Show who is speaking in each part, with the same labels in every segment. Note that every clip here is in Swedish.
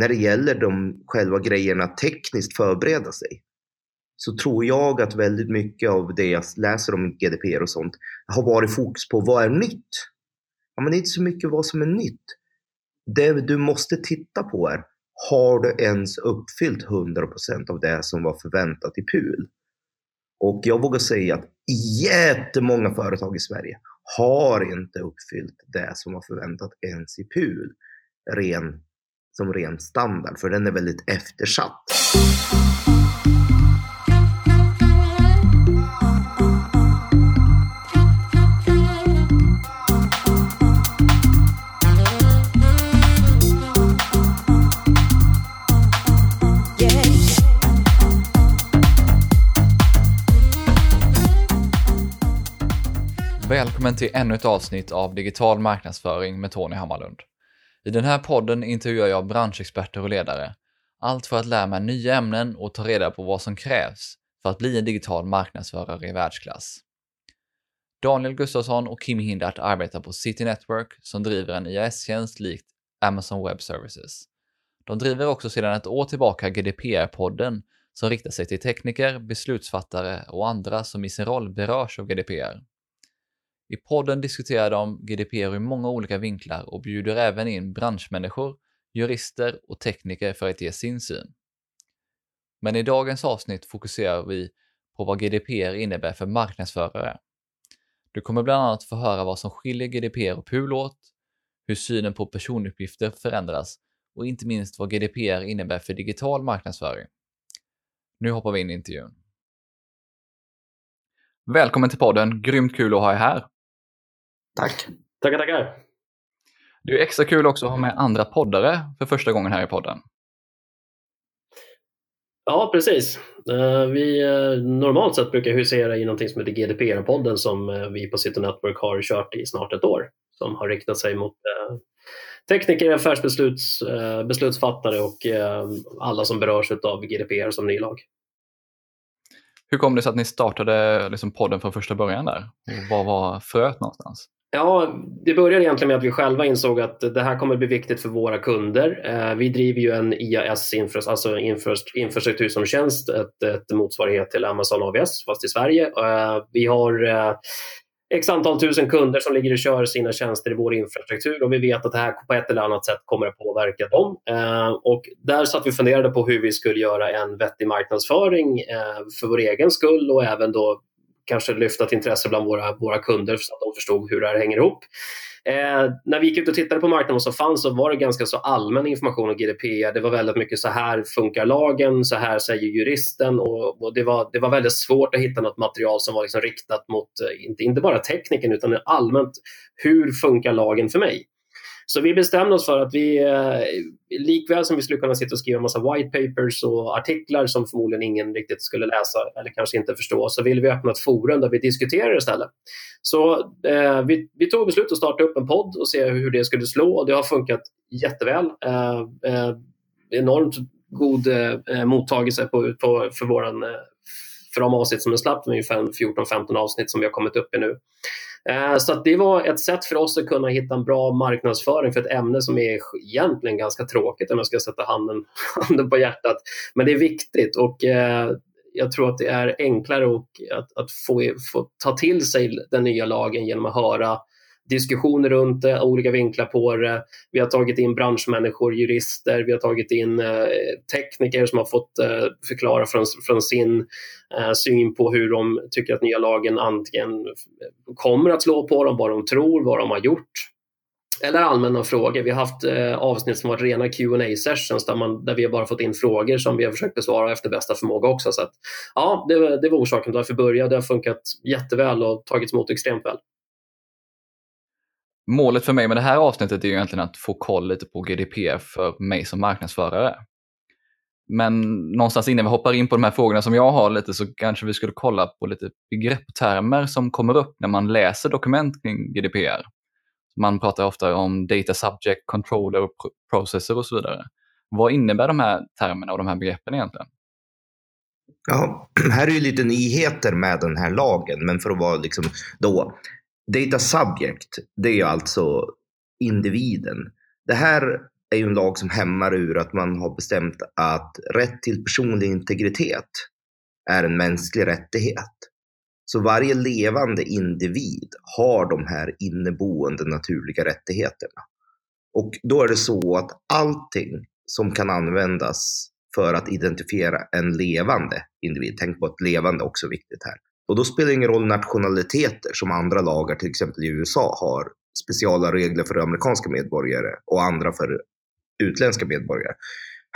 Speaker 1: när det gäller de själva grejerna tekniskt förbereda sig så tror jag att väldigt mycket av det jag läser om GDPR och sånt har varit fokus på vad är nytt? Ja, men det är inte så mycket vad som är nytt. Det du måste titta på är, har du ens uppfyllt 100% av det som var förväntat i PUL? Och jag vågar säga att jättemånga företag i Sverige har inte uppfyllt det som var förväntat ens i PUL ren, som ren standard, för den är väldigt eftersatt.
Speaker 2: Välkommen till ännu ett avsnitt av Digital marknadsföring med Tony Hammarlund. I den här podden intervjuar jag branschexperter och ledare. Allt för att lära mig nya ämnen och ta reda på vad som krävs för att bli en digital marknadsförare i världsklass. Daniel Gustafsson och Kim Hindart arbetar på City Network som driver en IAS-tjänst likt Amazon Web Services. De driver också sedan ett år tillbaka GDPR-podden som riktar sig till tekniker, beslutsfattare och andra som i sin roll berörs av GDPR. I podden diskuterar de GDPR ur många olika vinklar och bjuder även in branschmänniskor, jurister och tekniker för att ge sin syn. Men i dagens avsnitt fokuserar vi på vad GDPR innebär för marknadsförare. Du kommer bland annat få höra vad som skiljer GDPR och PUL åt, hur synen på personuppgifter förändras och inte minst vad GDPR innebär för digital marknadsföring. Nu hoppar vi in i intervjun. Välkommen till podden, grymt kul att ha er här.
Speaker 1: Tack.
Speaker 3: Tackar, tackar.
Speaker 2: Det är extra kul också att ha med andra poddare för första gången här i podden.
Speaker 3: Ja, precis. Eh, vi eh, normalt sett brukar husera i någonting som heter GDPR-podden som eh, vi på City Network har kört i snart ett år. Som har riktat sig mot tekniker, affärsbeslutsfattare och alla som berörs av GDPR som ny lag.
Speaker 2: Hur kom det sig att ni startade liksom podden från första början där? Var var fröet någonstans?
Speaker 3: Ja, det började egentligen med att vi själva insåg att det här kommer bli viktigt för våra kunder. Eh, vi driver ju en IAS, alltså infrastruktur som tjänst, ett, ett motsvarighet till Amazon AVS, fast i Sverige. Eh, vi har eh, x antal tusen kunder som ligger och kör sina tjänster i vår infrastruktur och vi vet att det här på ett eller annat sätt kommer att påverka dem. Och där satt vi och funderade på hur vi skulle göra en vettig marknadsföring för vår egen skull och även då kanske lyfta ett intresse bland våra, våra kunder så att de förstod hur det här hänger ihop. Eh, när vi gick ut och tittade på marknaden som fanns så var det ganska så allmän information om GDPR. Det var väldigt mycket så här funkar lagen, så här säger juristen och, och det, var, det var väldigt svårt att hitta något material som var liksom riktat mot, eh, inte, inte bara tekniken utan allmänt hur funkar lagen för mig? Så vi bestämde oss för att vi, eh, likväl som vi skulle kunna sitta och skriva en massa white papers och artiklar som förmodligen ingen riktigt skulle läsa eller kanske inte förstå, så ville vi öppna ett forum där vi diskuterar istället. Så eh, vi, vi tog beslut att starta upp en podd och se hur det skulle slå och det har funkat jätteväl. Eh, eh, enormt god eh, mottagelse på, på, för, våran, eh, för de avsnitt som är släppt, ungefär 14-15 avsnitt som vi har kommit upp i nu. Eh, så så det var ett sätt för oss att kunna hitta en bra marknadsföring för ett ämne som är egentligen ganska tråkigt om jag ska sätta handen, handen på hjärtat. Men det är viktigt och eh, jag tror att det är enklare att, att få, få ta till sig den nya lagen genom att höra diskussioner runt det, olika vinklar på det. Vi har tagit in branschmänniskor, jurister, vi har tagit in eh, tekniker som har fått eh, förklara från, från sin eh, syn på hur de tycker att nya lagen antingen kommer att slå på dem, vad de tror, vad de har gjort eller allmänna frågor. Vi har haft eh, avsnitt som varit rena qa sessions där, man, där vi har bara fått in frågor som vi har försökt besvara efter bästa förmåga också. Så att, ja, det, det var orsaken till varför vi började. Det har funkat jätteväl och tagits emot extremt väl
Speaker 2: målet för mig med det här avsnittet är ju egentligen att få koll lite på GDPR för mig som marknadsförare. Men någonstans innan vi hoppar in på de här frågorna som jag har lite så kanske vi skulle kolla på lite begrepptermer som kommer upp när man läser dokument kring GDPR. Man pratar ofta om data subject, controller, processor och så vidare. Vad innebär de här termerna och de här begreppen egentligen?
Speaker 1: Ja, här är ju lite nyheter med den här lagen, men för att vara liksom då Data subject, det är alltså individen. Det här är ju en lag som hämmar ur att man har bestämt att rätt till personlig integritet är en mänsklig rättighet. Så varje levande individ har de här inneboende naturliga rättigheterna. Och då är det så att allting som kan användas för att identifiera en levande individ, tänk på att levande också är viktigt här. Och då spelar det ingen roll nationaliteter som andra lagar, till exempel i USA, har speciella regler för amerikanska medborgare och andra för utländska medborgare.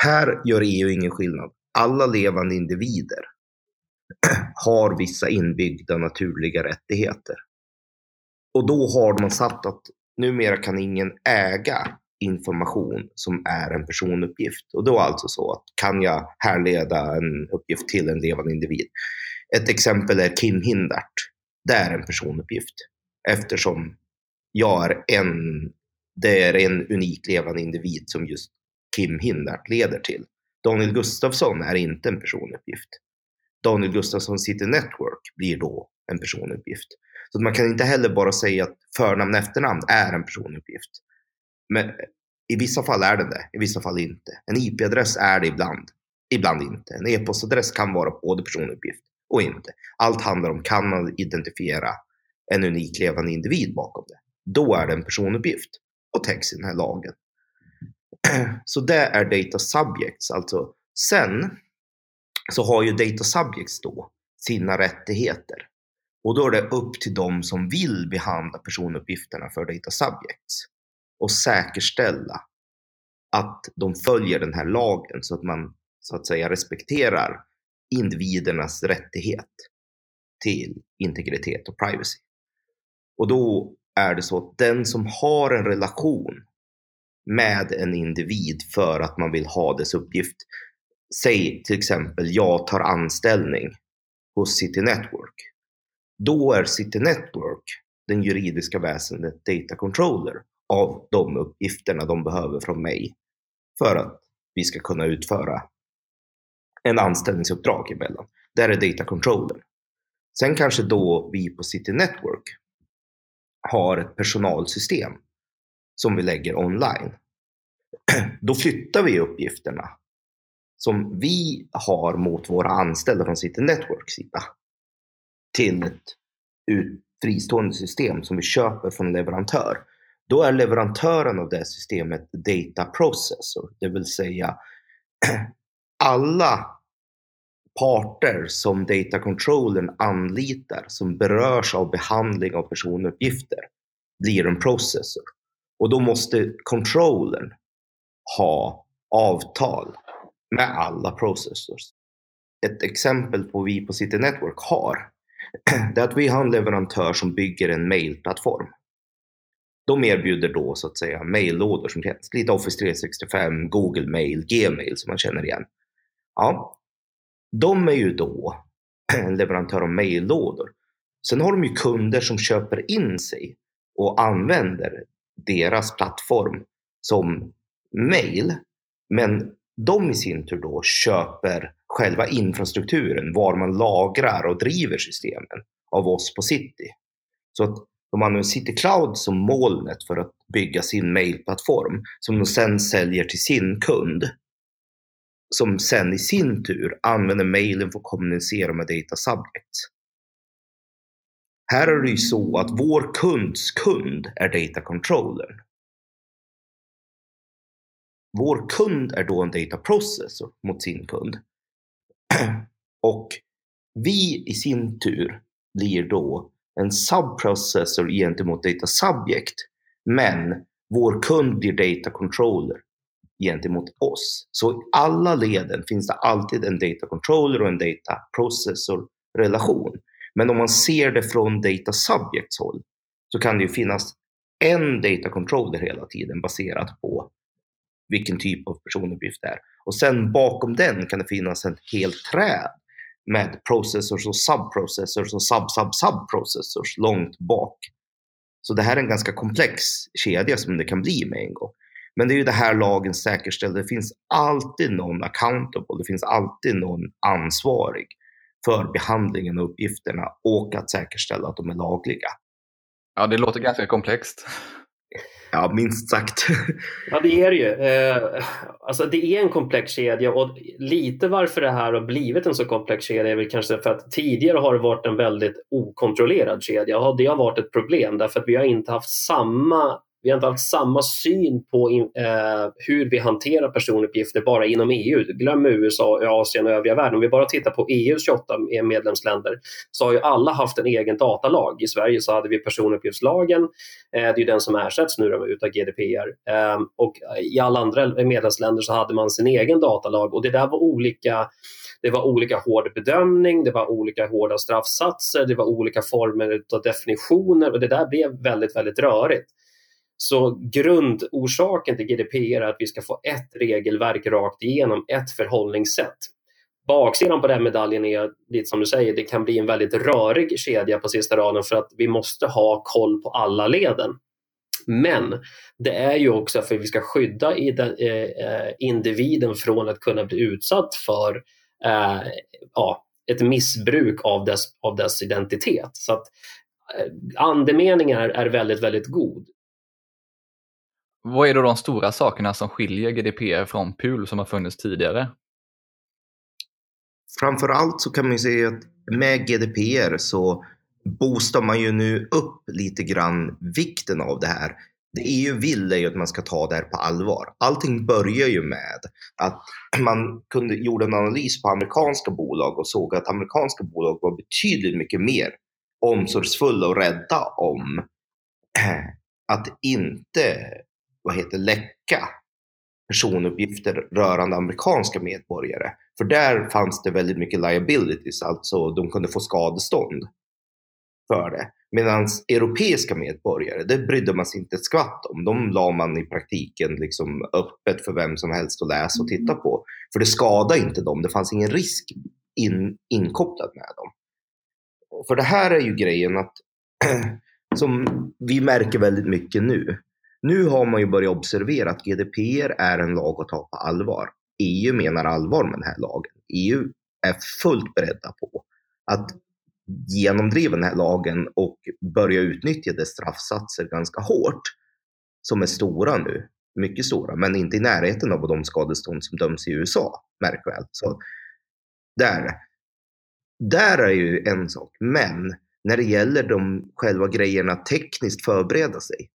Speaker 1: Här gör EU ingen skillnad. Alla levande individer har vissa inbyggda naturliga rättigheter. Och då har man satt att numera kan ingen äga information som är en personuppgift. Och då alltså så att kan jag härleda en uppgift till en levande individ. Ett exempel är Kim Hindart. Det är en personuppgift eftersom jag är en, det är en unik levande individ som just Kim Hindart leder till. Daniel Gustafsson är inte en personuppgift. Daniel Gustafsson City Network blir då en personuppgift. Så man kan inte heller bara säga att förnamn och efternamn är en personuppgift. Men i vissa fall är det det, i vissa fall inte. En IP-adress är det ibland, ibland inte. En e-postadress kan vara både personuppgift och inte. Allt handlar om, kan man identifiera en unik levande individ bakom det? Då är det en personuppgift och täcks i den här lagen. Så det är data subjects. Alltså, sen så har ju data subjects då sina rättigheter. Och då är det upp till dem som vill behandla personuppgifterna för data subjects och säkerställa att de följer den här lagen så att man så att säga respekterar individernas rättighet till integritet och privacy. Och då är det så att den som har en relation med en individ för att man vill ha dess uppgift. Säg till exempel, jag tar anställning hos City Network. Då är City Network den juridiska väsendet data controller av de uppgifterna de behöver från mig för att vi ska kunna utföra en anställningsuppdrag emellan. Där är data controller. Sen kanske då vi på City Network har ett personalsystem som vi lägger online. Då flyttar vi uppgifterna som vi har mot våra anställda från City Networks sida till ett fristående system som vi köper från leverantör. Då är leverantören av det systemet data processor, det vill säga alla parter som data controllern anlitar som berörs av behandling av personuppgifter blir en processor. Och då måste controllern ha avtal med alla processors. Ett exempel på vi på City Network har, det är att vi har en leverantör som bygger en mailplattform. De erbjuder då så att säga maillådor som känns lite Office 365, Google Mail, Gmail som man känner igen. Ja, de är ju då en leverantör av mejllådor. Sen har de ju kunder som köper in sig och använder deras plattform som mejl. Men de i sin tur då köper själva infrastrukturen, var man lagrar och driver systemen av oss på City. Så att de använder City Cloud som molnet för att bygga sin mailplattform som de sen säljer till sin kund. Som sen i sin tur använder mejlen för att kommunicera med data subjects. Här är det ju så att vår kunds kund är data controllern. Vår kund är då en data processor mot sin kund. Och vi i sin tur blir då en subprocessor gentemot data subject. Men vår kund blir data controller gentemot oss. Så i alla leden finns det alltid en data controller och en data processor relation. Men om man ser det från data subjects håll så kan det ju finnas en data controller hela tiden baserat på vilken typ av personuppgift det är. Och sen bakom den kan det finnas en hel träd med processors och subprocessors och sub-sub-subprocessors långt bak. Så det här är en ganska komplex kedja som det kan bli med en gång. Men det är ju det här lagen säkerställer. Det finns alltid någon accountable. Det finns alltid någon ansvarig för behandlingen av uppgifterna och att säkerställa att de är lagliga.
Speaker 2: Ja, det låter ganska komplext.
Speaker 1: Ja, minst sagt.
Speaker 3: ja, det är det ju. Eh, alltså det är en komplex kedja och lite varför det här har blivit en så komplex kedja är väl kanske för att tidigare har det varit en väldigt okontrollerad kedja och det har varit ett problem därför att vi har inte haft samma vi har inte haft samma syn på eh, hur vi hanterar personuppgifter bara inom EU. Glöm USA, Asien och övriga världen. Om vi bara tittar på EUs 28 eh, medlemsländer så har ju alla haft en egen datalag. I Sverige så hade vi personuppgiftslagen. Eh, det är den som ersätts nu utav GDPR. Eh, och I alla andra medlemsländer så hade man sin egen datalag och det där var olika det var olika hård bedömning, det var olika hårda straffsatser, det var olika former av definitioner och det där blev väldigt, väldigt rörigt. Så grundorsaken till GDPR är att vi ska få ett regelverk rakt igenom, ett förhållningssätt. Baksidan på den medaljen är, lite som du säger, det kan bli en väldigt rörig kedja på sista raden för att vi måste ha koll på alla leden. Men det är ju också för att vi ska skydda eh, eh, individen från att kunna bli utsatt för eh, ja, ett missbruk av dess, av dess identitet. Så att eh, andemeningen är, är väldigt, väldigt god.
Speaker 2: Vad är då de stora sakerna som skiljer GDPR från PUL som har funnits tidigare?
Speaker 1: Framför allt så kan man ju säga att med GDPR så boostar man ju nu upp lite grann vikten av det här. Det EU vill är ju att man ska ta det här på allvar. Allting börjar ju med att man kunde, gjorde en analys på amerikanska bolag och såg att amerikanska bolag var betydligt mycket mer omsorgsfulla och rädda om att inte vad heter läcka personuppgifter rörande amerikanska medborgare. För där fanns det väldigt mycket liabilities, alltså de kunde få skadestånd för det. Medan europeiska medborgare, det brydde man sig inte ett skvatt om. De la man i praktiken liksom öppet för vem som helst att läsa och titta på. För det skadade inte dem, det fanns ingen risk in, inkopplad med dem. För det här är ju grejen att, som vi märker väldigt mycket nu, nu har man ju börjat observera att GDPR är en lag att ta på allvar. EU menar allvar med den här lagen. EU är fullt beredda på att genomdriva den här lagen och börja utnyttja dess straffsatser ganska hårt. Som är stora nu, mycket stora, men inte i närheten av de skadestånd som döms i USA, märk väl. Så alltså. där, där är ju en sak. Men när det gäller de själva grejerna tekniskt förbereda sig,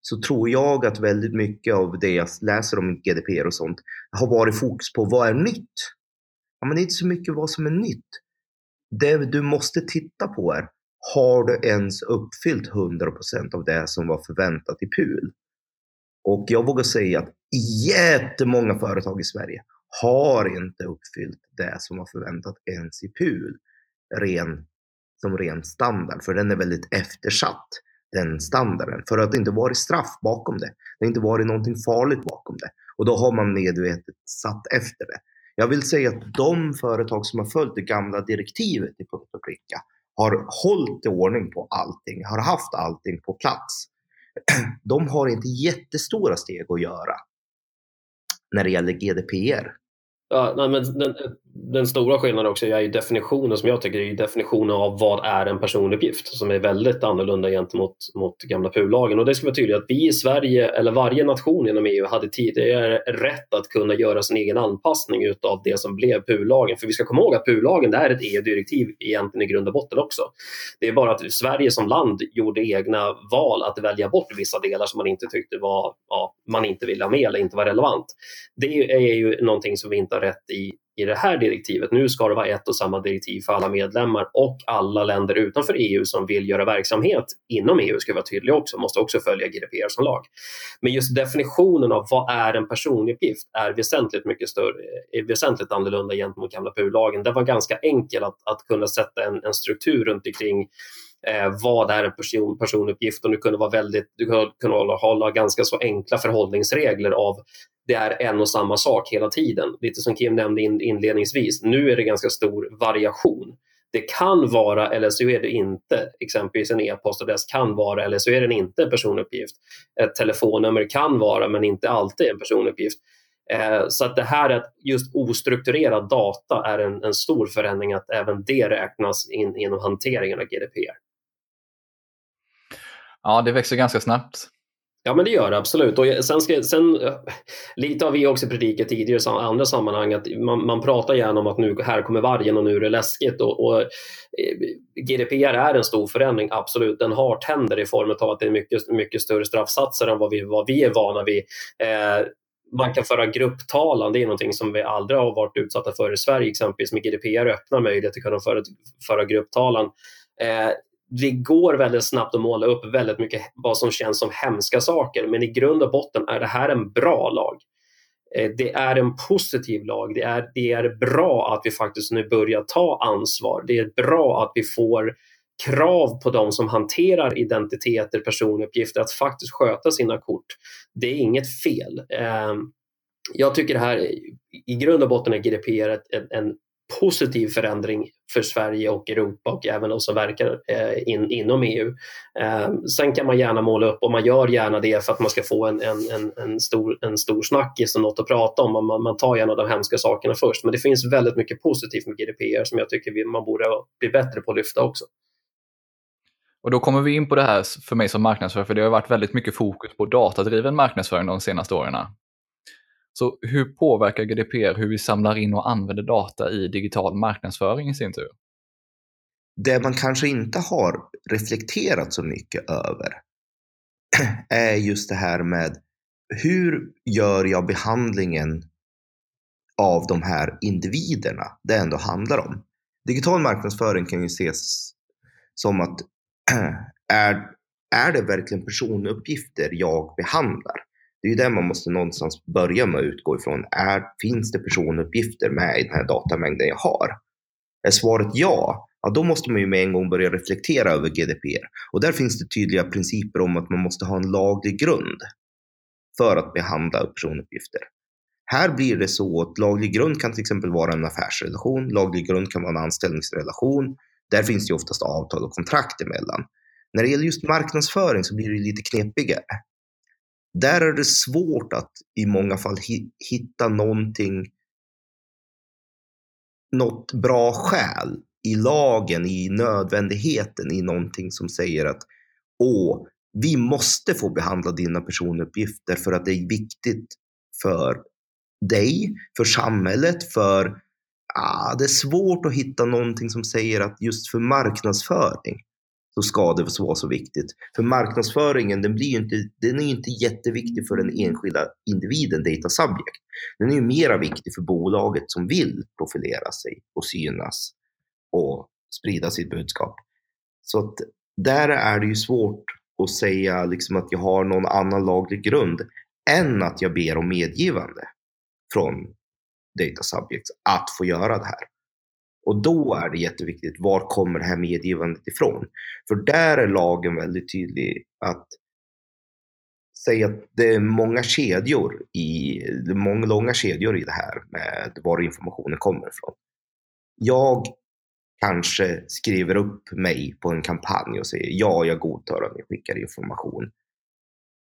Speaker 1: så tror jag att väldigt mycket av det jag läser om GDPR och sånt har varit fokus på vad är nytt? Ja, men det är inte så mycket vad som är nytt. Det du måste titta på är, har du ens uppfyllt 100% av det som var förväntat i PUL? Och jag vågar säga att jättemånga företag i Sverige har inte uppfyllt det som var förväntat ens i PUL ren, som ren standard, för den är väldigt eftersatt den standarden. För att det inte varit straff bakom det. Det har inte varit någonting farligt bakom det. Och då har man medvetet satt efter det. Jag vill säga att de företag som har följt det gamla direktivet i punkt och pricka har hållit ordning på allting, har haft allting på plats. De har inte jättestora steg att göra när det gäller GDPR.
Speaker 3: Ja, nej, men den, den stora skillnaden också är ju definitionen som jag tycker är definitionen av vad är en personuppgift som är väldigt annorlunda gentemot mot gamla PUL-lagen. Och det ska vara tydligt att vi i Sverige, eller varje nation inom EU, hade tidigare rätt att kunna göra sin egen anpassning utav det som blev PUL-lagen. För vi ska komma ihåg att PUL-lagen är ett EU-direktiv egentligen i grund och botten också. Det är bara att Sverige som land gjorde egna val att välja bort vissa delar som man inte tyckte var, ja, man inte ville ha med eller inte var relevant. Det är ju någonting som vi inte har rätt i i det här direktivet. Nu ska det vara ett och samma direktiv för alla medlemmar och alla länder utanför EU som vill göra verksamhet inom EU, ska vara tydliga också, måste också följa GDPR som lag. Men just definitionen av vad är en personuppgift är väsentligt mycket större, är väsentligt annorlunda gentemot gamla PUL-lagen. Det var ganska enkelt att, att kunna sätta en, en struktur runt omkring eh, vad är en person, personuppgift och du kunde vara väldigt, du kunde hålla, hålla ganska så enkla förhållningsregler av det är en och samma sak hela tiden. Lite som Kim nämnde inledningsvis, nu är det ganska stor variation. Det kan vara, eller så är det inte, exempelvis en e-postadress kan vara, eller så är den inte en personuppgift. Ett telefonnummer kan vara, men inte alltid en personuppgift. Eh, så att det här att just ostrukturerad data är en, en stor förändring, att även det räknas in inom hanteringen av GDPR.
Speaker 2: Ja, det växer ganska snabbt.
Speaker 3: Ja, men det gör det absolut. Och sen, ska, sen eh, lite har vi också predikat tidigare i andra sammanhang att man, man pratar gärna om att nu här kommer vargen och nu är det läskigt. Och, och eh, GDPR är en stor förändring, absolut. Den har tänder i form av att det är mycket, mycket större straffsatser än vad vi, vad vi är vana vid. Eh, man kan föra grupptalan, det är någonting som vi aldrig har varit utsatta för i Sverige, exempelvis med GDPR öppnar möjlighet att kunna föra, föra grupptalan. Eh, det går väldigt snabbt att måla upp väldigt mycket vad som känns som hemska saker, men i grund och botten är det här en bra lag. Eh, det är en positiv lag. Det är, det är bra att vi faktiskt nu börjar ta ansvar. Det är bra att vi får krav på de som hanterar identiteter, personuppgifter att faktiskt sköta sina kort. Det är inget fel. Eh, jag tycker det här i grund och botten är GDPR en positiv förändring för Sverige och Europa och även de som verkar eh, in, inom EU. Eh, sen kan man gärna måla upp, och man gör gärna det för att man ska få en, en, en, stor, en stor snackis och något att prata om. Man, man tar gärna de hemska sakerna först. Men det finns väldigt mycket positivt med GDPR som jag tycker man borde bli bättre på att lyfta också.
Speaker 2: Och då kommer vi in på det här för mig som marknadsförare, för det har varit väldigt mycket fokus på datadriven marknadsföring de senaste åren. Så hur påverkar GDPR hur vi samlar in och använder data i digital marknadsföring i sin tur?
Speaker 1: Det man kanske inte har reflekterat så mycket över är just det här med hur gör jag behandlingen av de här individerna det ändå handlar om. Digital marknadsföring kan ju ses som att är, är det verkligen personuppgifter jag behandlar? Det är ju det man måste någonstans börja med att utgå ifrån. Är, finns det personuppgifter med i den här datamängden jag har? Är svaret ja, ja, då måste man ju med en gång börja reflektera över GDPR. Och där finns det tydliga principer om att man måste ha en laglig grund för att behandla personuppgifter. Här blir det så att laglig grund kan till exempel vara en affärsrelation, laglig grund kan vara en anställningsrelation. Där finns det oftast avtal och kontrakt emellan. När det gäller just marknadsföring så blir det lite knepigare. Där är det svårt att i många fall hitta någonting, något bra skäl i lagen, i nödvändigheten, i någonting som säger att åh, vi måste få behandla dina personuppgifter för att det är viktigt för dig, för samhället, för ah, det är svårt att hitta någonting som säger att just för marknadsföring så ska det vara så viktigt. För marknadsföringen, den, blir inte, den är inte jätteviktig för den enskilda individen, data subject. Den är ju mera viktig för bolaget som vill profilera sig och synas och sprida sitt budskap. Så att där är det ju svårt att säga liksom att jag har någon annan laglig grund än att jag ber om medgivande från data subjects att få göra det här. Och då är det jätteviktigt, var kommer det här medgivandet ifrån? För där är lagen väldigt tydlig att säga att det är många kedjor i, många långa kedjor i det här med var informationen kommer ifrån. Jag kanske skriver upp mig på en kampanj och säger ja, jag godtar att ni skickar information.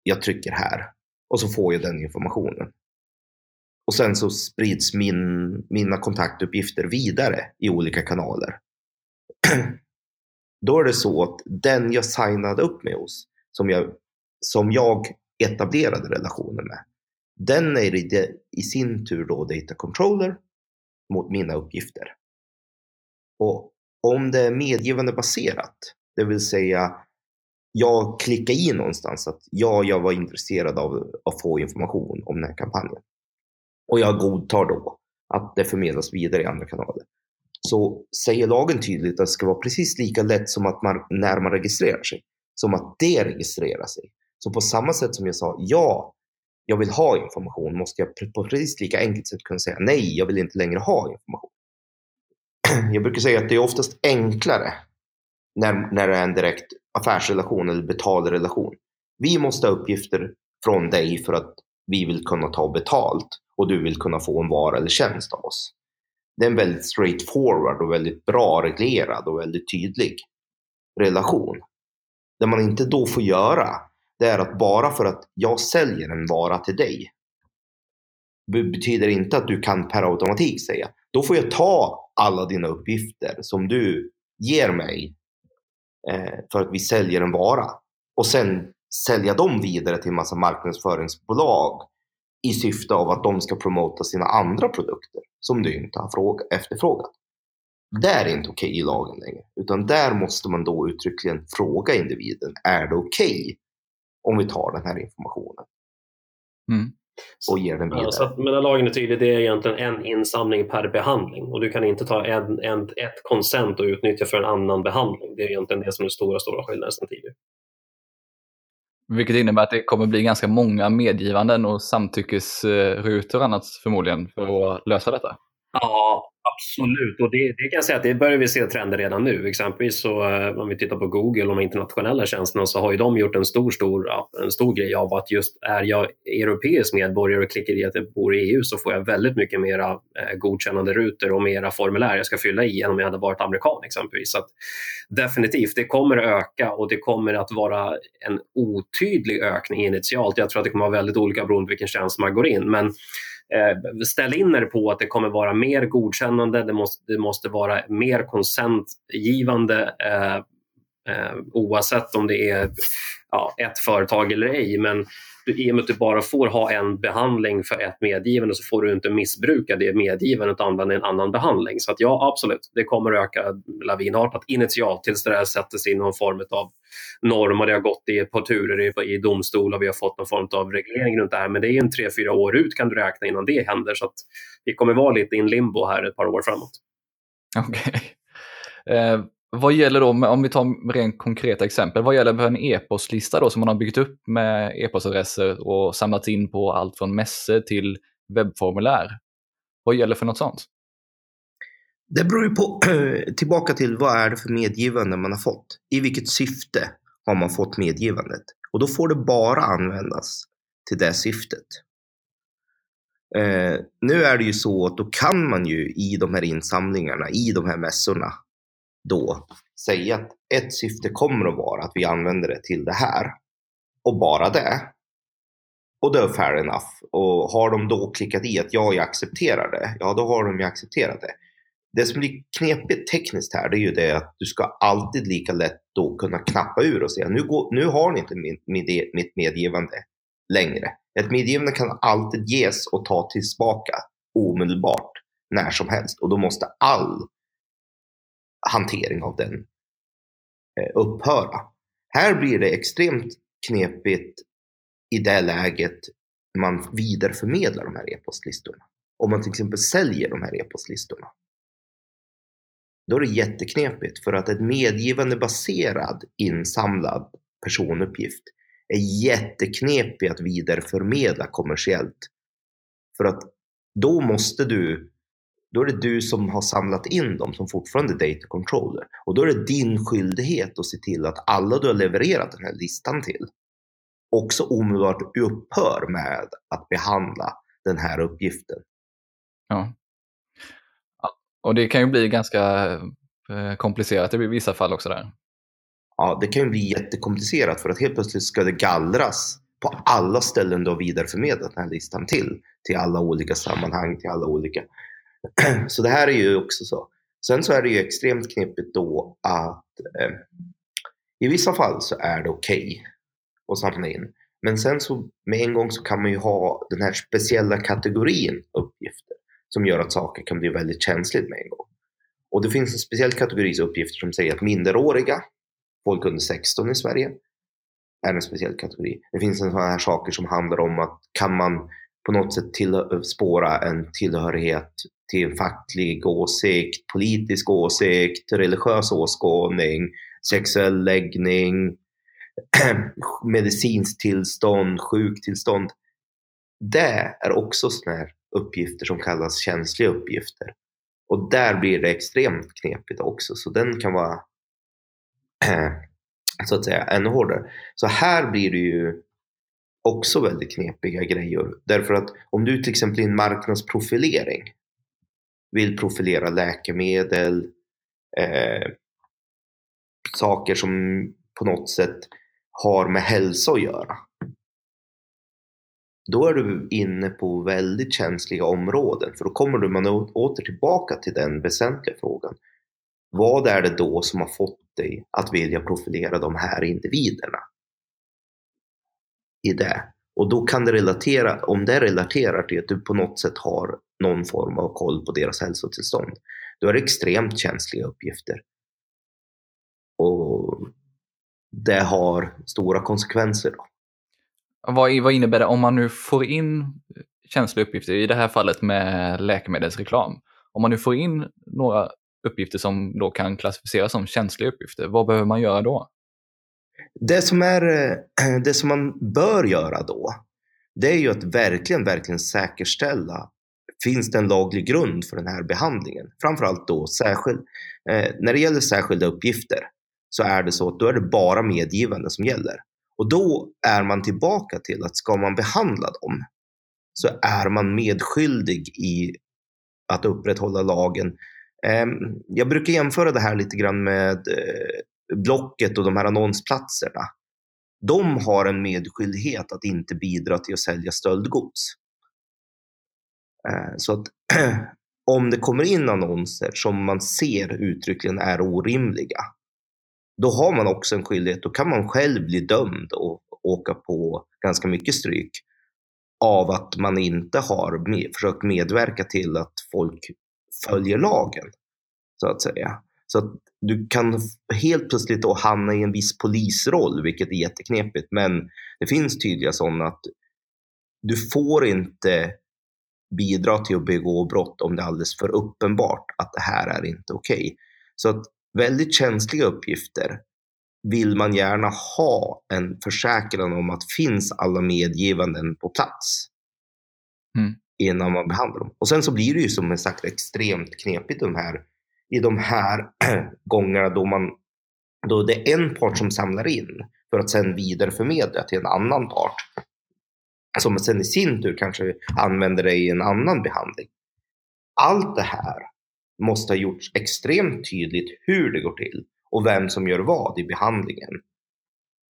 Speaker 1: Jag trycker här och så får jag den informationen. Och sen så sprids min, mina kontaktuppgifter vidare i olika kanaler. Då är det så att den jag signade upp med hos, som jag, som jag etablerade relationen med, den är i, i sin tur då data controller mot mina uppgifter. Och om det är medgivande baserat, det vill säga jag klickar i någonstans att ja, jag var intresserad av att få information om den här kampanjen. Och jag godtar då att det förmedlas vidare i andra kanaler. Så säger lagen tydligt att det ska vara precis lika lätt som att man, när man registrerar sig, som att det registrerar sig. Så på samma sätt som jag sa ja, jag vill ha information, måste jag på precis lika enkelt sätt kunna säga nej, jag vill inte längre ha information. Jag brukar säga att det är oftast enklare när, när det är en direkt affärsrelation eller betalrelation. Vi måste ha uppgifter från dig för att vi vill kunna ta betalt och du vill kunna få en vara eller tjänst av oss. Det är en väldigt straightforward och väldigt bra reglerad och väldigt tydlig relation. Det man inte då får göra, det är att bara för att jag säljer en vara till dig, betyder inte att du kan per automatik säga, då får jag ta alla dina uppgifter som du ger mig eh, för att vi säljer en vara. Och sen sälja dem vidare till en massa marknadsföringsbolag i syfte av att de ska promota sina andra produkter som du inte har fråga, efterfrågat. Det är inte okej okay i lagen längre, utan där måste man då uttryckligen fråga individen, är det okej okay om vi tar den här informationen?
Speaker 2: Mm
Speaker 1: och ger den vidare. Ja,
Speaker 3: så att, men lagen är tydlig, det är egentligen en insamling per behandling och du kan inte ta en, en, ett konsent och utnyttja för en annan behandling. Det är egentligen det som är den stora, stora skillnaden sedan tidigare.
Speaker 2: Vilket innebär att det kommer bli ganska många medgivanden och samtyckesrutor och annat förmodligen för att lösa detta.
Speaker 3: Ja, Absolut, och det, det, kan jag säga att det börjar vi se trender redan nu. Exempelvis så eh, om vi tittar på Google och de internationella tjänsterna så har ju de gjort en stor, stor, en stor grej av att just är jag europeisk medborgare och klickar i att jag bor i EU så får jag väldigt mycket mera eh, godkännande rutor och mera formulär jag ska fylla i än om jag hade varit amerikan exempelvis. Så definitivt, det kommer att öka och det kommer att vara en otydlig ökning initialt. Jag tror att det kommer att vara väldigt olika beroende på vilken tjänst man går in. Men eh, ställ in er på att det kommer vara mer godkännande, det måste, det måste vara mer konsentgivande eh, eh, oavsett om det är ja, ett företag eller ej. Men i och med att du bara får ha en behandling för ett medgivande så får du inte missbruka det medgivandet och använda en annan behandling. Så att ja, absolut, det kommer att öka lavinartat initialt tills det där sätter sig i någon form av norm och det har gått i, ett par turer i, i domstol och vi har fått någon form av reglering runt det här. Men det är en tre, fyra år ut kan du räkna innan det händer. Så att vi kommer vara lite i en limbo här ett par år framåt.
Speaker 2: Okej. Okay. Eh, vad gäller då, om vi tar rent konkreta exempel, vad gäller för en e-postlista då som man har byggt upp med e-postadresser och samlat in på allt från mässor till webbformulär? Vad gäller för något sånt?
Speaker 1: Det beror ju på, tillbaka till vad är det för medgivande man har fått? I vilket syfte har man fått medgivandet? Och då får det bara användas till det syftet. Eh, nu är det ju så att då kan man ju i de här insamlingarna, i de här mässorna, då säga att ett syfte kommer att vara att vi använder det till det här. Och bara det. Och det är fair enough. Och har de då klickat i att ja, jag accepterar det, ja då har de ju accepterat det. Det som blir knepigt tekniskt här, det är ju det att du ska alltid lika lätt då kunna knappa ur och säga nu, går, nu har ni inte min, min, mitt medgivande längre. Ett medgivande kan alltid ges och ta tillbaka omedelbart när som helst och då måste all hantering av den eh, upphöra. Här blir det extremt knepigt i det läget man vidareförmedlar de här e-postlistorna. Om man till exempel säljer de här e-postlistorna. Då är det jätteknepigt för att ett medgivande baserad insamlad personuppgift är jätteknepig att vidareförmedla kommersiellt. För att då måste du då är det du som har samlat in dem som fortfarande är data controller. Och då är det din skyldighet att se till att alla du har levererat den här listan till också omedelbart upphör med att behandla den här uppgiften.
Speaker 2: Ja. Och det kan ju bli ganska eh, komplicerat i vissa fall också där.
Speaker 1: Ja, det kan ju bli jättekomplicerat för att helt plötsligt ska det gallras på alla ställen du har vidareförmedlat den här listan till. Till alla olika sammanhang, till alla olika så det här är ju också så. Sen så är det ju extremt knepigt då att eh, i vissa fall så är det okej okay att samla in. Men sen så med en gång så kan man ju ha den här speciella kategorin uppgifter som gör att saker kan bli väldigt känsligt med en gång. Och det finns en speciell kategori uppgifter som säger att minderåriga, folk under 16 i Sverige, är en speciell kategori. Det finns en sådana här saker som handlar om att kan man på något sätt till, spåra en tillhörighet till facklig åsikt, politisk åsikt, religiös åskådning, sexuell läggning, medicinskt tillstånd, sjuktillstånd. Det är också sådana här uppgifter som kallas känsliga uppgifter. Och där blir det extremt knepigt också, så den kan vara så att säga ännu hårdare. Så här blir det ju också väldigt knepiga grejer. Därför att om du till exempel i en marknadsprofilering vill profilera läkemedel, eh, saker som på något sätt har med hälsa att göra. Då är du inne på väldigt känsliga områden för då kommer du man åter tillbaka till den väsentliga frågan. Vad är det då som har fått dig att vilja profilera de här individerna? I det. Och då kan det relatera, om det relaterar till att du på något sätt har någon form av koll på deras hälsotillstånd, då är det extremt känsliga uppgifter. Och det har stora konsekvenser. Då.
Speaker 2: Vad, vad innebär det om man nu får in känsliga uppgifter, i det här fallet med läkemedelsreklam? Om man nu får in några uppgifter som då kan klassificeras som känsliga uppgifter, vad behöver man göra då?
Speaker 1: Det som, är, eh, det som man bör göra då, det är ju att verkligen, verkligen säkerställa finns det en laglig grund för den här behandlingen? Framförallt då särskild, eh, när det gäller särskilda uppgifter så är det så att då är det bara medgivande som gäller. Och då är man tillbaka till att ska man behandla dem så är man medskyldig i att upprätthålla lagen. Eh, jag brukar jämföra det här lite grann med eh, Blocket och de här annonsplatserna. De har en medskyldighet att inte bidra till att sälja stöldgods. Eh, så att om det kommer in annonser som man ser uttryckligen är orimliga, då har man också en skyldighet. Då kan man själv bli dömd och åka på ganska mycket stryk av att man inte har med, försökt medverka till att folk följer lagen, så att säga. Så att du kan helt plötsligt då hamna i en viss polisroll, vilket är jätteknepigt. Men det finns tydliga sådana att du får inte bidra till att begå brott om det är alldeles för uppenbart att det här är inte okej. Okay. Så att väldigt känsliga uppgifter vill man gärna ha en försäkran om att finns alla medgivanden på plats mm. innan man behandlar dem. Och sen så blir det ju som sagt extremt knepigt de här, i de här gångerna då, man, då det är en part som samlar in för att sedan vidareförmedla till en annan part som sen i sin tur kanske använder det i en annan behandling. Allt det här måste ha gjorts extremt tydligt hur det går till och vem som gör vad i behandlingen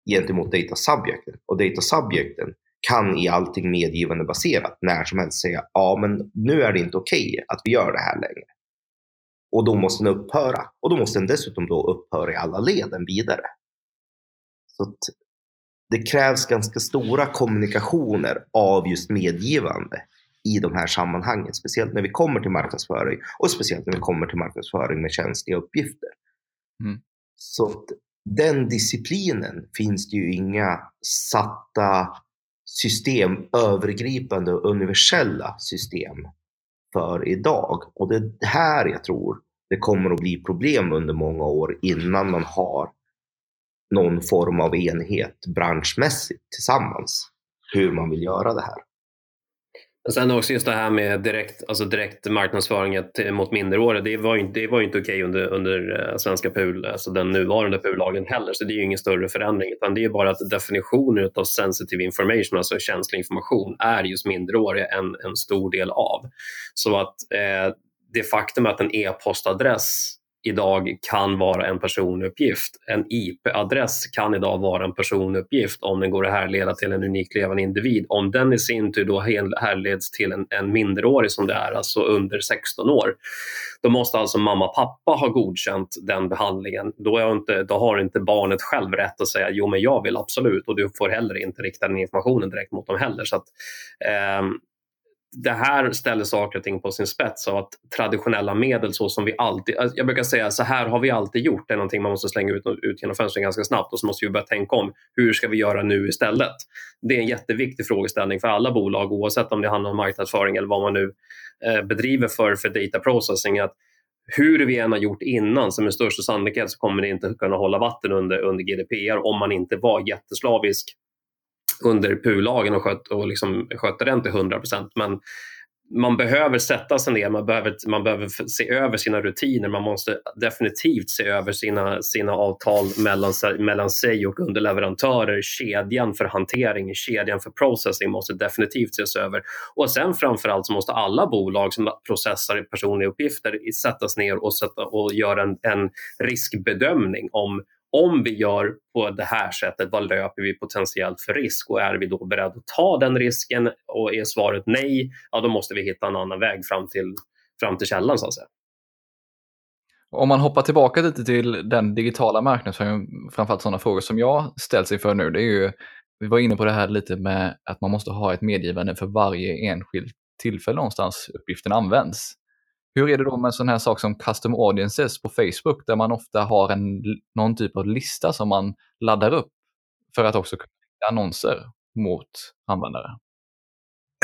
Speaker 1: gentemot data subjecten. Och data subjecten kan i allting medgivande baserat när som helst säga ja, men nu är det inte okej okay att vi gör det här längre. Och då måste den upphöra. Och då måste den dessutom då upphöra i alla leden vidare. Så att det krävs ganska stora kommunikationer av just medgivande i de här sammanhangen. Speciellt när vi kommer till marknadsföring och speciellt när vi kommer till marknadsföring med känsliga uppgifter. Mm. Så den disciplinen finns det ju inga satta system, övergripande och universella system för idag. Och det är här jag tror det kommer att bli problem under många år innan man har någon form av enhet branschmässigt tillsammans hur man vill göra det här.
Speaker 3: Men sen också just det här med direkt, alltså direkt marknadsföring mot minderåriga, det var ju, det var ju inte okej under, under eh, svenska PUL, alltså den nuvarande PUL-lagen heller, så det är ju ingen större förändring, utan det är bara att definitionen av sensitive information, alltså känslig information, är just minderåriga en, en stor del av. Så att eh, det faktum att en e-postadress idag kan vara en personuppgift. En IP-adress kan idag vara en personuppgift om den går att härleda till en unik levande individ. Om den i sin tur då härleds till en, en minderårig som det är, alltså under 16 år, då måste alltså mamma och pappa ha godkänt den behandlingen. Då, är inte, då har inte barnet själv rätt att säga jo men jag vill absolut och du får heller inte rikta den informationen direkt mot dem heller. Så att, eh, det här ställer saker och ting på sin spets av att traditionella medel så som vi alltid, alltså, jag brukar säga så här har vi alltid gjort, det är någonting man måste slänga ut, ut genom fönstret ganska snabbt och så måste vi börja tänka om, hur ska vi göra nu istället? Det är en jätteviktig frågeställning för alla bolag oavsett om det handlar om marknadsföring eller vad man nu eh, bedriver för, för data processing. Att hur vi än har gjort innan, så med största sannolikhet så kommer det inte kunna hålla vatten under, under GDPR om man inte var jätteslavisk under PU-lagen och, sköt, och liksom skötte den till 100 procent. Men man behöver sätta sig ner, man behöver, man behöver se över sina rutiner, man måste definitivt se över sina, sina avtal mellan, mellan sig och underleverantörer. Kedjan för hantering, kedjan för processing måste definitivt ses över. Och sen framförallt så måste alla bolag som processar personliga uppgifter sättas ner och, sätta, och göra en, en riskbedömning om om vi gör på det här sättet, vad löper vi potentiellt för risk och är vi då beredda att ta den risken och är svaret nej, ja då måste vi hitta en annan väg fram till, fram till källan så att säga.
Speaker 2: Om man hoppar tillbaka lite till den digitala marknadsföringen, framförallt sådana frågor som jag ställs inför nu, det är ju vi var inne på det här lite med att man måste ha ett medgivande för varje enskilt tillfälle någonstans uppgiften används. Hur är det då med en sån här sak som custom audiences på Facebook där man ofta har en, någon typ av lista som man laddar upp för att också kunna skicka annonser mot användare?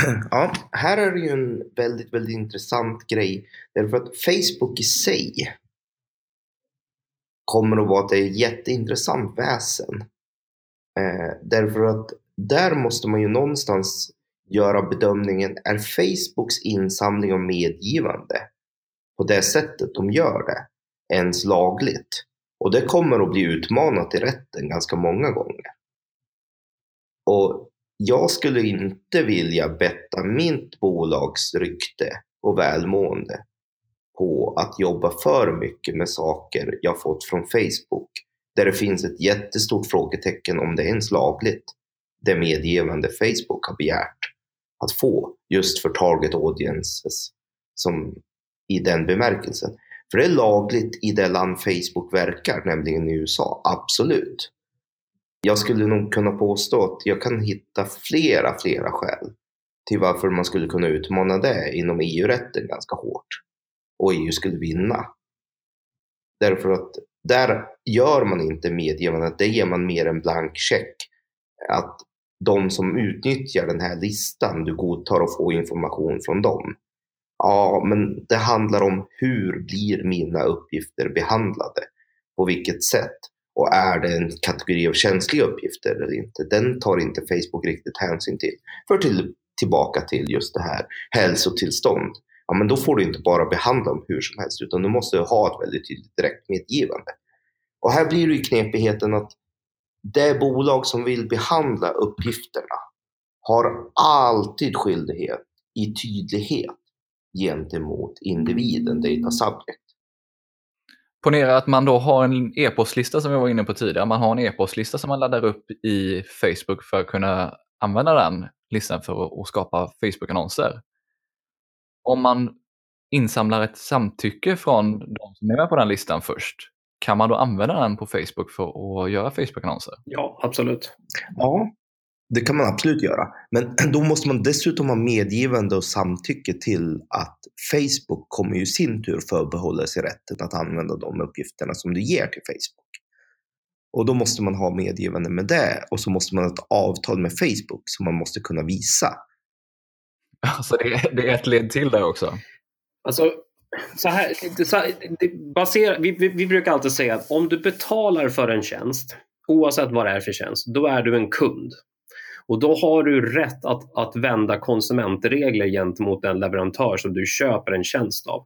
Speaker 1: Ja, här är det ju en väldigt, väldigt intressant grej. Därför att Facebook i sig kommer att vara ett jätteintressant väsen. Eh, därför att där måste man ju någonstans göra bedömningen, är Facebooks insamling av medgivande på det sättet de gör det ens lagligt? Och det kommer att bli utmanat i rätten ganska många gånger. Och jag skulle inte vilja betta mitt bolags rykte och välmående på att jobba för mycket med saker jag fått från Facebook där det finns ett jättestort frågetecken om det är ens lagligt. Det medgivande Facebook har begärt att få just för target audiences som i den bemärkelsen. För det är lagligt i det land Facebook verkar, nämligen i USA, absolut. Jag skulle nog kunna påstå att jag kan hitta flera, flera skäl till varför man skulle kunna utmana det inom EU-rätten ganska hårt. Och EU skulle vinna. Därför att där gör man inte medgivandet, det ger man mer en blank check. Att de som utnyttjar den här listan, du godtar att få information från dem. Ja, men det handlar om hur blir mina uppgifter behandlade? På vilket sätt? Och är det en kategori av känsliga uppgifter eller inte? Den tar inte Facebook riktigt hänsyn till. För till, tillbaka till just det här hälsotillstånd. Ja, men då får du inte bara behandla dem hur som helst, utan du måste ha ett väldigt tydligt direktmedgivande. Och här blir det ju knepigheten att det bolag som vill behandla uppgifterna har alltid skyldighet i tydlighet gentemot individen, data subject.
Speaker 2: Ponera att man då har en e-postlista som vi var inne på tidigare. Man har en e-postlista som man laddar upp i Facebook för att kunna använda den listan för att skapa Facebook-annonser. Om man insamlar ett samtycke från de som är med på den listan först, kan man då använda den på Facebook för att göra Facebook-annonser?
Speaker 3: Ja, absolut.
Speaker 1: Ja, det kan man absolut göra. Men då måste man dessutom ha medgivande och samtycke till att Facebook kommer ju i sin tur förbehålla sig rätten att använda de uppgifterna som du ger till Facebook. Och då måste man ha medgivande med det och så måste man ha ett avtal med Facebook som man måste kunna visa.
Speaker 2: Alltså det är, det är ett led till där också?
Speaker 3: Alltså, så här, så här, baser, vi, vi, vi brukar alltid säga att om du betalar för en tjänst, oavsett vad det är för tjänst, då är du en kund. Och då har du rätt att, att vända konsumentregler gentemot den leverantör som du köper en tjänst av.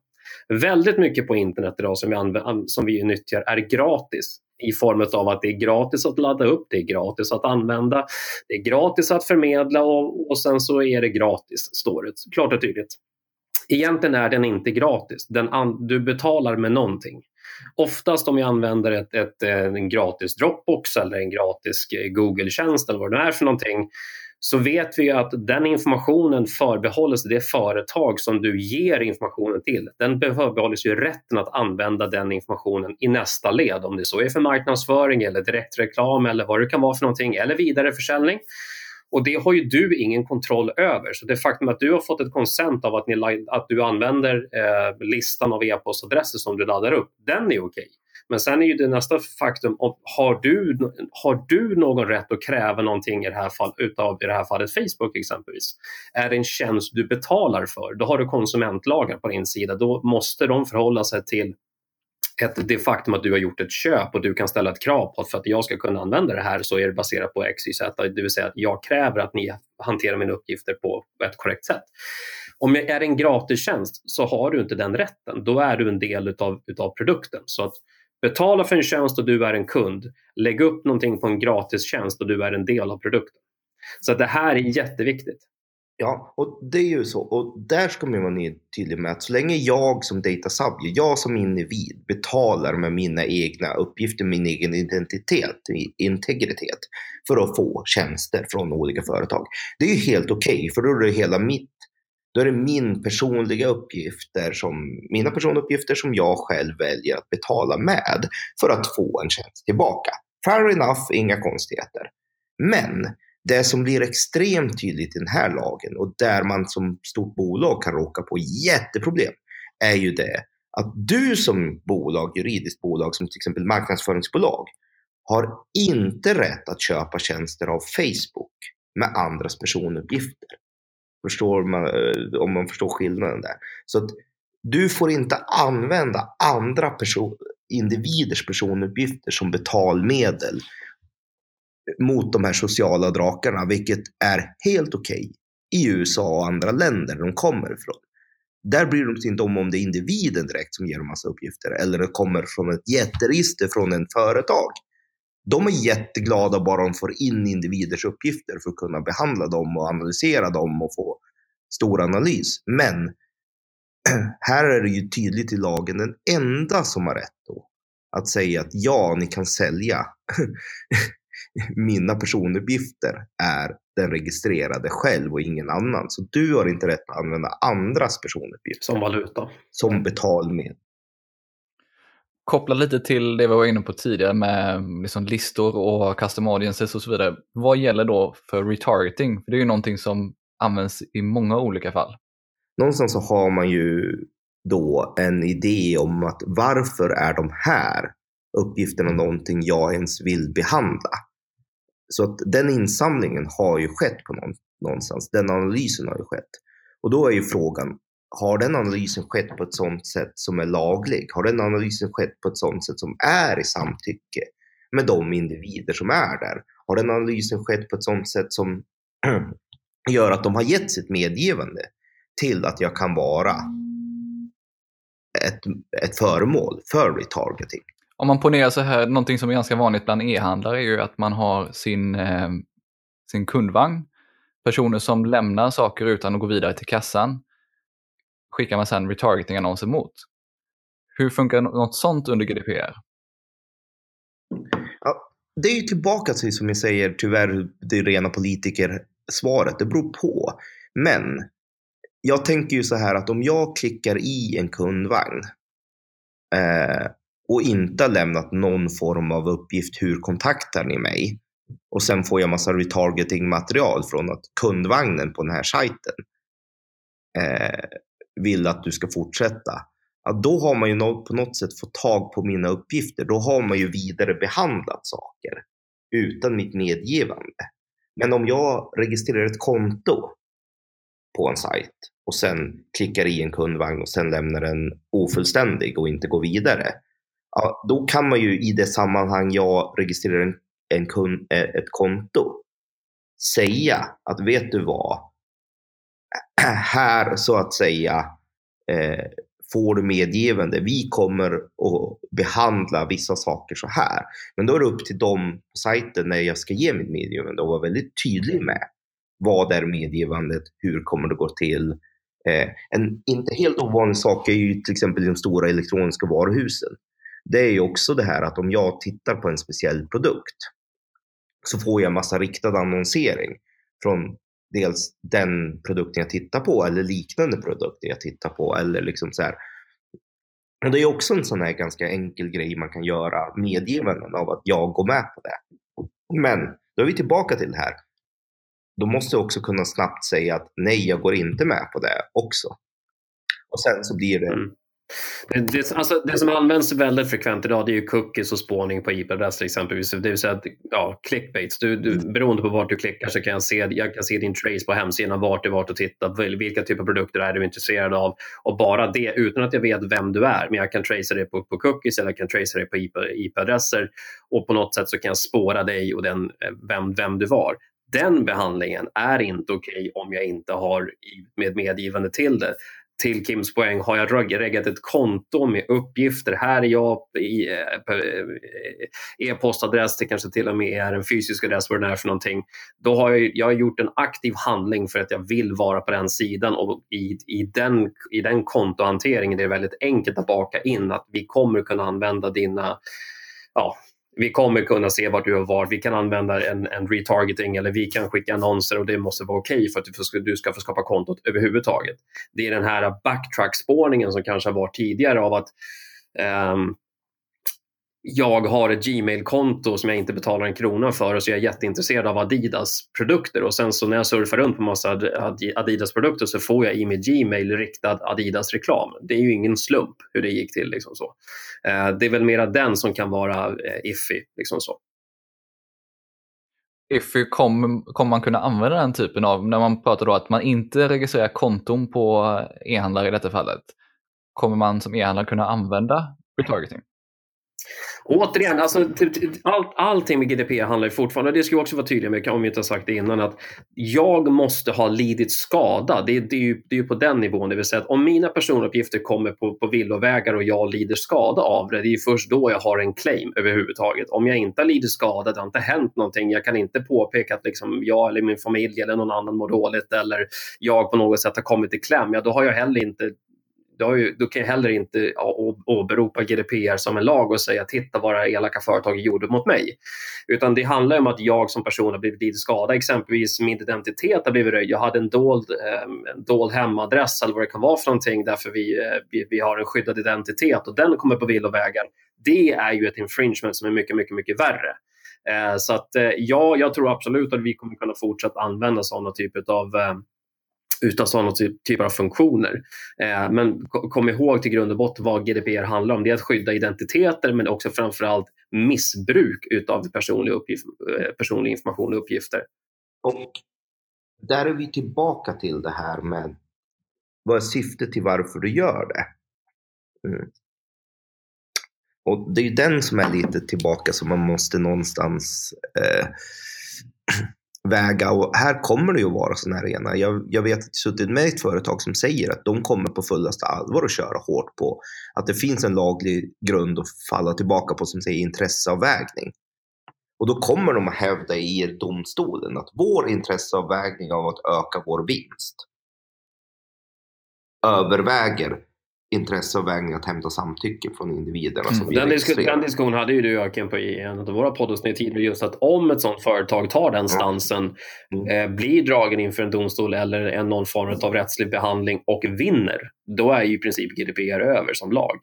Speaker 3: Väldigt mycket på internet idag som vi, använder, som vi nyttjar är gratis i form av att det är gratis att ladda upp, det är gratis att använda, det är gratis att förmedla och, och sen så är det gratis, står det klart och tydligt. Egentligen är den inte gratis, den du betalar med någonting. Oftast om jag använder ett, ett, eh, en gratis Dropbox eller en gratis eh, Google-tjänst eller vad det är för någonting så vet vi att den informationen förbehålles det företag som du ger informationen till. Den förbehålles ju rätten att använda den informationen i nästa led, om det så är för marknadsföring eller direktreklam eller vad det kan vara för någonting, eller vidareförsäljning. Och det har ju du ingen kontroll över. Så det faktum att du har fått ett konsent av att, ni, att du använder eh, listan av e-postadresser som du laddar upp, den är okej. Men sen är ju det nästa faktum, har du, har du någon rätt att kräva någonting i det, här fall, utav, i det här fallet Facebook exempelvis? Är det en tjänst du betalar för, då har du konsumentlagar på din sida. Då måste de förhålla sig till ett, det faktum att du har gjort ett köp och du kan ställa ett krav på att för att jag ska kunna använda det här så är det baserat på X, Y, Z. Det vill säga att jag kräver att ni hanterar mina uppgifter på ett korrekt sätt. Om det är en gratistjänst så har du inte den rätten. Då är du en del utav, utav produkten. Så att betala för en tjänst och du är en kund. Lägg upp någonting på en gratistjänst och du är en del av produkten. Så att det här är jätteviktigt.
Speaker 1: Ja, och det är ju så. Och där ska man vara tydlig med att så länge jag som data subject, jag som individ betalar med mina egna uppgifter, min egen identitet, integritet för att få tjänster från olika företag. Det är ju helt okej, okay, för då är det hela mitt då är det min personliga uppgifter som, mina personuppgifter som jag själv väljer att betala med för att få en tjänst tillbaka. Fair enough, inga konstigheter. Men det som blir extremt tydligt i den här lagen och där man som stort bolag kan råka på jätteproblem är ju det att du som bolag, juridiskt bolag som till exempel marknadsföringsbolag har inte rätt att köpa tjänster av Facebook med andras personuppgifter. Förstår man, eh, om man förstår skillnaden där. Så att du får inte använda andra person, individers personuppgifter som betalmedel mot de här sociala drakarna, vilket är helt okej okay i USA och andra länder de kommer ifrån. Där bryr de sig inte om om det är individen direkt som ger en massa uppgifter eller det kommer från ett jätteregister från en företag. De är jätteglada bara de får in individers uppgifter för att kunna behandla dem och analysera dem och få stor analys. Men här är det ju tydligt i lagen den enda som har rätt då att säga att ja, ni kan sälja mina personuppgifter är den registrerade själv och ingen annan. Så du har inte rätt att använda andras personuppgifter.
Speaker 3: Som valuta.
Speaker 1: Som betalmedel.
Speaker 2: Koppla lite till det vi var inne på tidigare med liksom listor och custom audiences och så vidare. Vad gäller då för retargeting? För det är ju någonting som används i många olika fall.
Speaker 1: Någonstans så har man ju då en idé om att varför är de här uppgifterna någonting jag ens vill behandla? Så att den insamlingen har ju skett på någon, någonstans. Den analysen har ju skett. Och då är ju frågan, har den analysen skett på ett sådant sätt som är laglig? Har den analysen skett på ett sådant sätt som är i samtycke med de individer som är där? Har den analysen skett på ett sådant sätt som gör att de har gett sitt medgivande till att jag kan vara ett, ett föremål för retargeting?
Speaker 2: Om man ponerar så här, någonting som är ganska vanligt bland e-handlare är ju att man har sin, eh, sin kundvagn. Personer som lämnar saker utan att gå vidare till kassan skickar man sedan retargeting-annonser mot. Hur funkar något sånt under GDPR?
Speaker 1: Ja, det är ju tillbaka till, som ni säger, tyvärr det rena politikersvaret. Det beror på. Men jag tänker ju så här att om jag klickar i en kundvagn eh, och inte har lämnat någon form av uppgift, hur kontaktar ni mig? Och sen får jag massa retargeting material från att kundvagnen på den här sajten eh, vill att du ska fortsätta. Ja, då har man ju på något sätt fått tag på mina uppgifter. Då har man ju vidare behandlat saker utan mitt medgivande. Men om jag registrerar ett konto på en sajt och sen klickar i en kundvagn och sen lämnar den ofullständig och inte går vidare ja, då kan man ju i det sammanhang jag registrerar en, en kund, eh, ett konto säga att vet du vad, här så att säga eh, får du medgivande. Vi kommer att behandla vissa saker så här. Men då är det upp till dem på sajten när jag ska ge mitt medgivande och vara väldigt tydlig med vad är medgivandet, hur kommer det gå till. Eh, en inte helt ovanlig sak är ju till exempel de stora elektroniska varuhusen det är ju också det här att om jag tittar på en speciell produkt så får jag massa riktad annonsering från dels den produkten jag tittar på eller liknande produkter jag tittar på eller liksom så här. Och det är också en sån här ganska enkel grej man kan göra medgivanden av att jag går med på det. Men då är vi tillbaka till det här. Då måste jag också kunna snabbt säga att nej, jag går inte med på det också. Och sen så blir det mm mm.
Speaker 3: Det, alltså, det som används väldigt frekvent idag det är ju cookies och spårning på IP-adresser exempelvis. Det vill säga att, ja, clickbaits. Du, du, mm. beroende på vart du klickar så kan jag se, jag kan se din trace på hemsidan, vart det är vart att titta, vilka typer av produkter är du intresserad av och bara det utan att jag vet vem du är. Men jag kan tracea det på, på cookies eller jag kan tracea det på IP-adresser och på något sätt så kan jag spåra dig och den, vem, vem du var. Den behandlingen är inte okej okay om jag inte har med medgivande till det till Kims poäng har jag reggat ett konto med uppgifter. Här är jag eh, eh, e-postadress, det kanske till och med är en fysisk adress, vad det är för någonting. Då har jag, jag har gjort en aktiv handling för att jag vill vara på den sidan och i, i, den, i den kontohanteringen är det väldigt enkelt att baka in att vi kommer kunna använda dina ja, vi kommer kunna se vart du har varit. Vi kan använda en, en retargeting eller vi kan skicka annonser och det måste vara okej okay för att du, du ska få skapa kontot överhuvudtaget. Det är den här backtrack-spårningen som kanske har varit tidigare av att um, jag har ett Gmail-konto som jag inte betalar en krona för och så är jag jätteintresserad av Adidas produkter och sen så när jag surfar runt på massa Adidas produkter så får jag i mitt Gmail riktad Adidas-reklam. Det är ju ingen slump hur det gick till. Liksom så. Eh, det är väl mera den som kan vara eh, iffy. Liksom så.
Speaker 2: Iffy kommer kom man kunna använda den typen av, när man pratar då att man inte registrerar konton på e-handlare i detta fallet, kommer man som e-handlare kunna använda retargeting?
Speaker 3: Återigen, alltså, allt, allting med GDPR handlar ju fortfarande, det ska vi också vara tydliga med om vi inte har sagt det innan, att jag måste ha lidit skada. Det, det, är ju, det är ju på den nivån, det vill säga att om mina personuppgifter kommer på, på villovägar och jag lider skada av det, det är ju först då jag har en claim överhuvudtaget. Om jag inte har lidit skada, det har inte hänt någonting, jag kan inte påpeka att liksom jag eller min familj eller någon annan mår dåligt eller jag på något sätt har kommit i kläm, ja då har jag heller inte ju, du kan heller inte åberopa GDPR som en lag och säga titta vad det elaka företaget gjorde mot mig. Utan det handlar om att jag som person har blivit lidit skadad. Exempelvis min identitet har blivit röjd. Jag hade en dold, ehm, en dold hemadress eller vad det kan vara för någonting därför vi, eh, vi, vi har en skyddad identitet och den kommer på villovägar. Det är ju ett infringement som är mycket, mycket, mycket värre. Eh, så att eh, ja, jag tror absolut att vi kommer kunna fortsätta använda sådana typer av ehm, utan sådana typer av funktioner. Eh, men kom ihåg till grund och botten vad GDPR handlar om. Det är att skydda identiteter men också framförallt missbruk utav personlig, uppgift, eh, personlig information och uppgifter.
Speaker 1: Och där är vi tillbaka till det här med vad är syftet till varför du gör det? Mm. Och det är ju den som är lite tillbaka som man måste någonstans eh, väga och här kommer det ju att vara sådana här rena. Jag, jag vet att jag suttit med ett företag som säger att de kommer på fullaste allvar att köra hårt på att det finns en laglig grund att falla tillbaka på som säger intresseavvägning. Och då kommer de att hävda i domstolen att vår intresseavvägning av att öka vår vinst överväger intresseavvägning att hämta samtycke från individerna. Som
Speaker 3: mm. den, disk den diskussionen hade ju du Joakim på i en av våra poddavsnitt tidigare just att om ett sådant företag tar den stansen, mm. eh, blir dragen inför en domstol eller en någon form av rättslig behandling och vinner, då är ju i princip GDPR över som lag.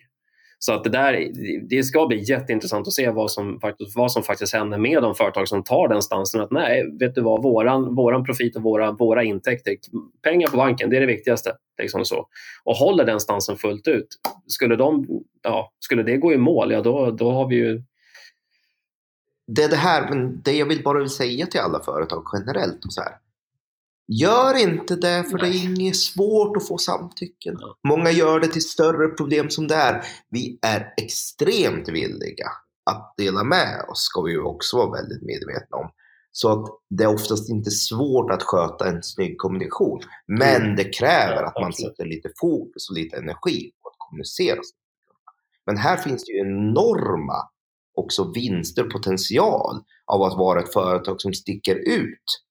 Speaker 3: Så att det, där, det ska bli jätteintressant att se vad som, faktiskt, vad som faktiskt händer med de företag som tar den stansen. Att nej, vet du vad, våran, våran profit och våra, våra intäkter, pengar på banken, det är det viktigaste. Liksom så. Och håller den stansen fullt ut. Skulle, de, ja, skulle det gå i mål, ja då, då har vi ju
Speaker 1: det är det här, men det jag vill bara säga till alla företag generellt. Och så här, Gör inte det, för det är inget svårt att få samtycken. Många gör det till större problem som det är. Vi är extremt villiga att dela med oss, ska vi ju också vara väldigt medvetna om. Så att det är oftast inte svårt att sköta en snygg kommunikation. Men mm. det kräver att man sätter lite fokus och lite energi på att kommunicera. Men här finns det ju enorma också vinster, potential av att vara ett företag som sticker ut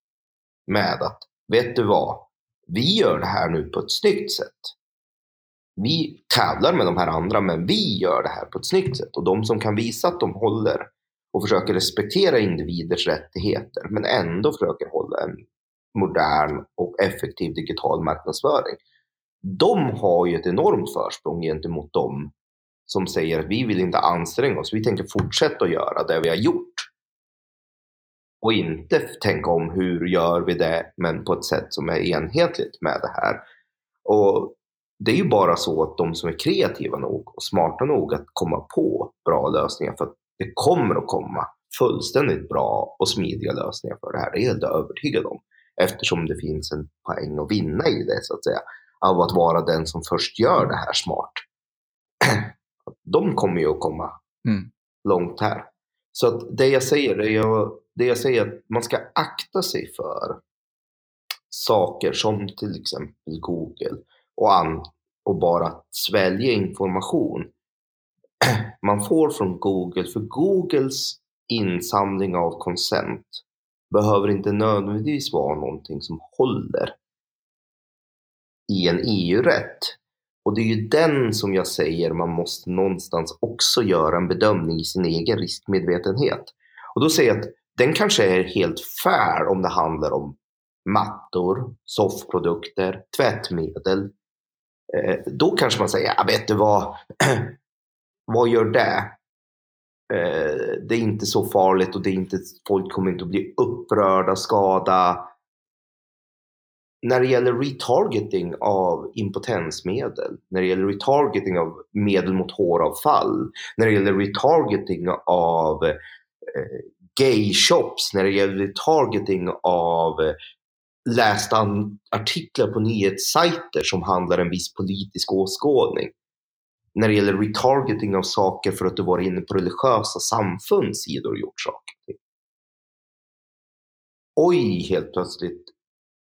Speaker 1: med att vet du vad? Vi gör det här nu på ett snyggt sätt. Vi tävlar med de här andra, men vi gör det här på ett snyggt sätt. Och de som kan visa att de håller och försöker respektera individers rättigheter, men ändå försöker hålla en modern och effektiv digital marknadsföring. De har ju ett enormt försprång gentemot dem som säger att vi vill inte anstränga oss, vi tänker fortsätta att göra det vi har gjort och inte tänka om hur gör vi det, men på ett sätt som är enhetligt med det här. Och det är ju bara så att de som är kreativa nog och smarta nog att komma på bra lösningar, för att det kommer att komma fullständigt bra och smidiga lösningar för det här. Det är jag helt övertygad om. Eftersom det finns en poäng att vinna i det, så att säga. Av att vara den som först gör det här smart. De kommer ju att komma mm. långt här. Så att det jag säger, det jag det jag säger att man ska akta sig för saker som till exempel Google och, an, och bara svälja information man får från Google. För Googles insamling av konsent behöver inte nödvändigtvis vara någonting som håller i en EU-rätt. Och det är ju den som jag säger man måste någonstans också göra en bedömning i sin egen riskmedvetenhet. Och då säger jag att den kanske är helt fair om det handlar om mattor, soffprodukter, tvättmedel. Eh, då kanske man säger, ja vet du vad, vad gör det? eh, det är inte så farligt och det är inte, folk kommer inte att bli upprörda, skada. När det gäller retargeting av impotensmedel, när det gäller retargeting av medel mot håravfall, när det gäller retargeting av eh, gay shops, när det gäller retargeting av eh, lästa artiklar på nyhetssajter som handlar en viss politisk åskådning. När det gäller retargeting av saker för att du varit inne på religiösa samfunds sidor och gjort saker. Oj, helt plötsligt,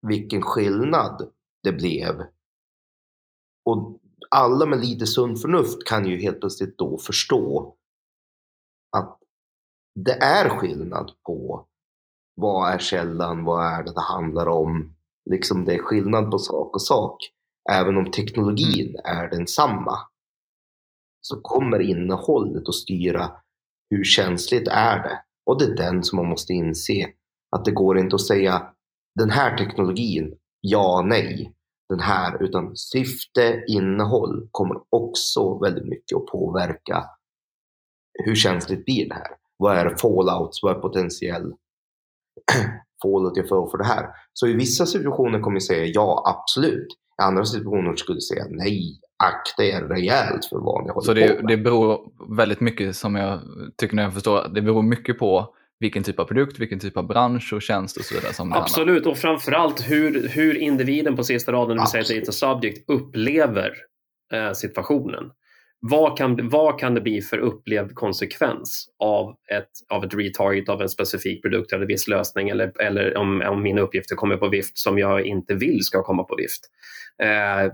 Speaker 1: vilken skillnad det blev. Och alla med lite sunt förnuft kan ju helt plötsligt då förstå att det är skillnad på vad är källan, vad är det det handlar om. Liksom det är skillnad på sak och sak. Även om teknologin är densamma så kommer innehållet att styra hur känsligt är det. Och det är den som man måste inse. Att det går inte att säga den här teknologin, ja, nej. Den här, utan syfte, innehåll kommer också väldigt mycket att påverka hur känsligt blir det här? Vad är fallouts? Vad är potentiell fallout jag får för det här? Så i vissa situationer kommer jag säga ja, absolut. I andra situationer skulle jag säga nej, akta er rejält för vad ni håller
Speaker 2: Så det,
Speaker 1: på med.
Speaker 2: det beror väldigt mycket, som jag tycker när jag förstår, det beror mycket på vilken typ av produkt, vilken typ av bransch och tjänst och så vidare. Som.
Speaker 3: Absolut, och framförallt hur, hur individen på sista raden, det vill säga data subject, upplever eh, situationen. Vad kan, vad kan det bli för upplevd konsekvens av ett, av ett retarget av en specifik produkt eller viss lösning eller, eller om, om mina uppgifter kommer på vift som jag inte vill ska komma på vift. Eh,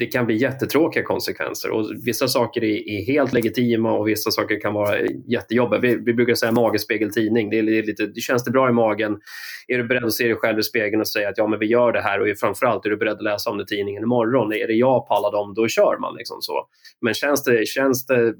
Speaker 3: det kan bli jättetråkiga konsekvenser och vissa saker är, är helt legitima och vissa saker kan vara jättejobbiga. Vi, vi brukar säga magespegeltidning. Det, är lite, det känns det bra i magen? Är du beredd att se dig själv i spegeln och säga att ja, men vi gör det här och framförallt är du beredd att läsa om det i tidningen imorgon? Är det jag på alla dem, då kör man. Liksom så. Men känns det, känns det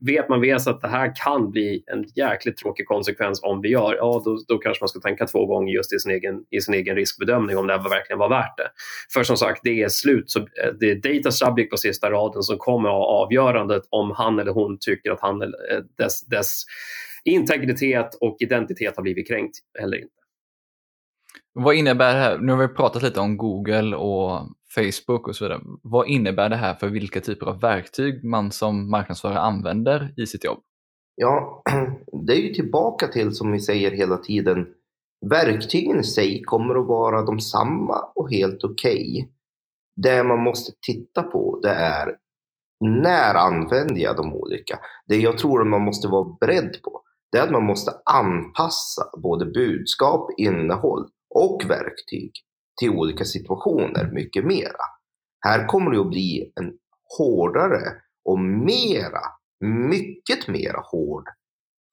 Speaker 3: vet man vet att det här kan bli en jäkligt tråkig konsekvens om vi gör, ja då, då kanske man ska tänka två gånger just i sin, egen, i sin egen riskbedömning om det här verkligen var värt det. För som sagt, det är slut, så eh, det är data subject på sista raden som kommer att ha avgörandet om han eller hon tycker att han eller eh, dess, dess integritet och identitet har blivit kränkt eller inte.
Speaker 2: Vad innebär det här? Nu har vi pratat lite om Google och Facebook och så vidare. Vad innebär det här för vilka typer av verktyg man som marknadsförare använder i sitt jobb?
Speaker 1: Ja, det är ju tillbaka till som vi säger hela tiden. Verktygen i sig kommer att vara de samma och helt okej. Det man måste titta på det är när använder jag de olika? Det jag tror man måste vara beredd på det är att man måste anpassa både budskap, innehåll och verktyg till olika situationer mycket mera. Här kommer det att bli en hårdare och mera, mycket mera hård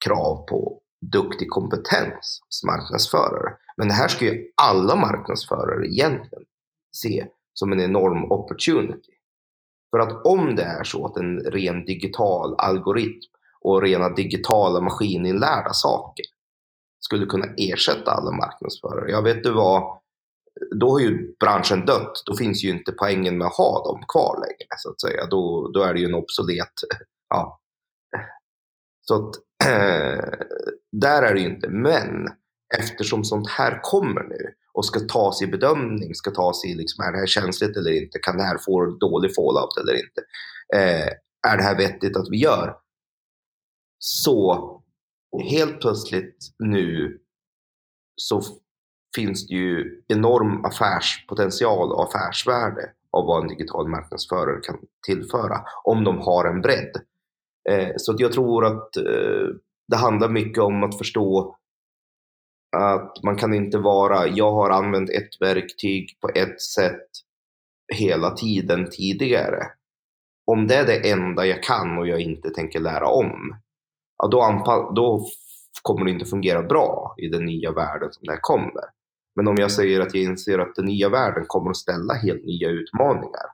Speaker 1: krav på duktig kompetens hos marknadsförare. Men det här ska ju alla marknadsförare egentligen se som en enorm opportunity. För att om det är så att en ren digital algoritm och rena digitala maskininlärda saker skulle kunna ersätta alla marknadsförare. Jag vet du vad, då har ju branschen dött. Då finns ju inte poängen med att ha dem kvar längre så att säga. Då, då är det ju en obsolet, ja. Så att där är det ju inte. Men eftersom sånt här kommer nu och ska tas i bedömning, ska tas i liksom, är det här känsligt eller inte? Kan det här få dålig fallout eller inte? Eh, är det här vettigt att vi gör? Så helt plötsligt nu så finns det ju enorm affärspotential och affärsvärde av vad en digital marknadsförare kan tillföra om de har en bredd. Eh, så jag tror att eh, det handlar mycket om att förstå att man kan inte vara, jag har använt ett verktyg på ett sätt hela tiden tidigare. Om det är det enda jag kan och jag inte tänker lära om, ja, då, då kommer det inte fungera bra i den nya världen som det här kommer. Men om jag säger att jag inser att den nya världen kommer att ställa helt nya utmaningar.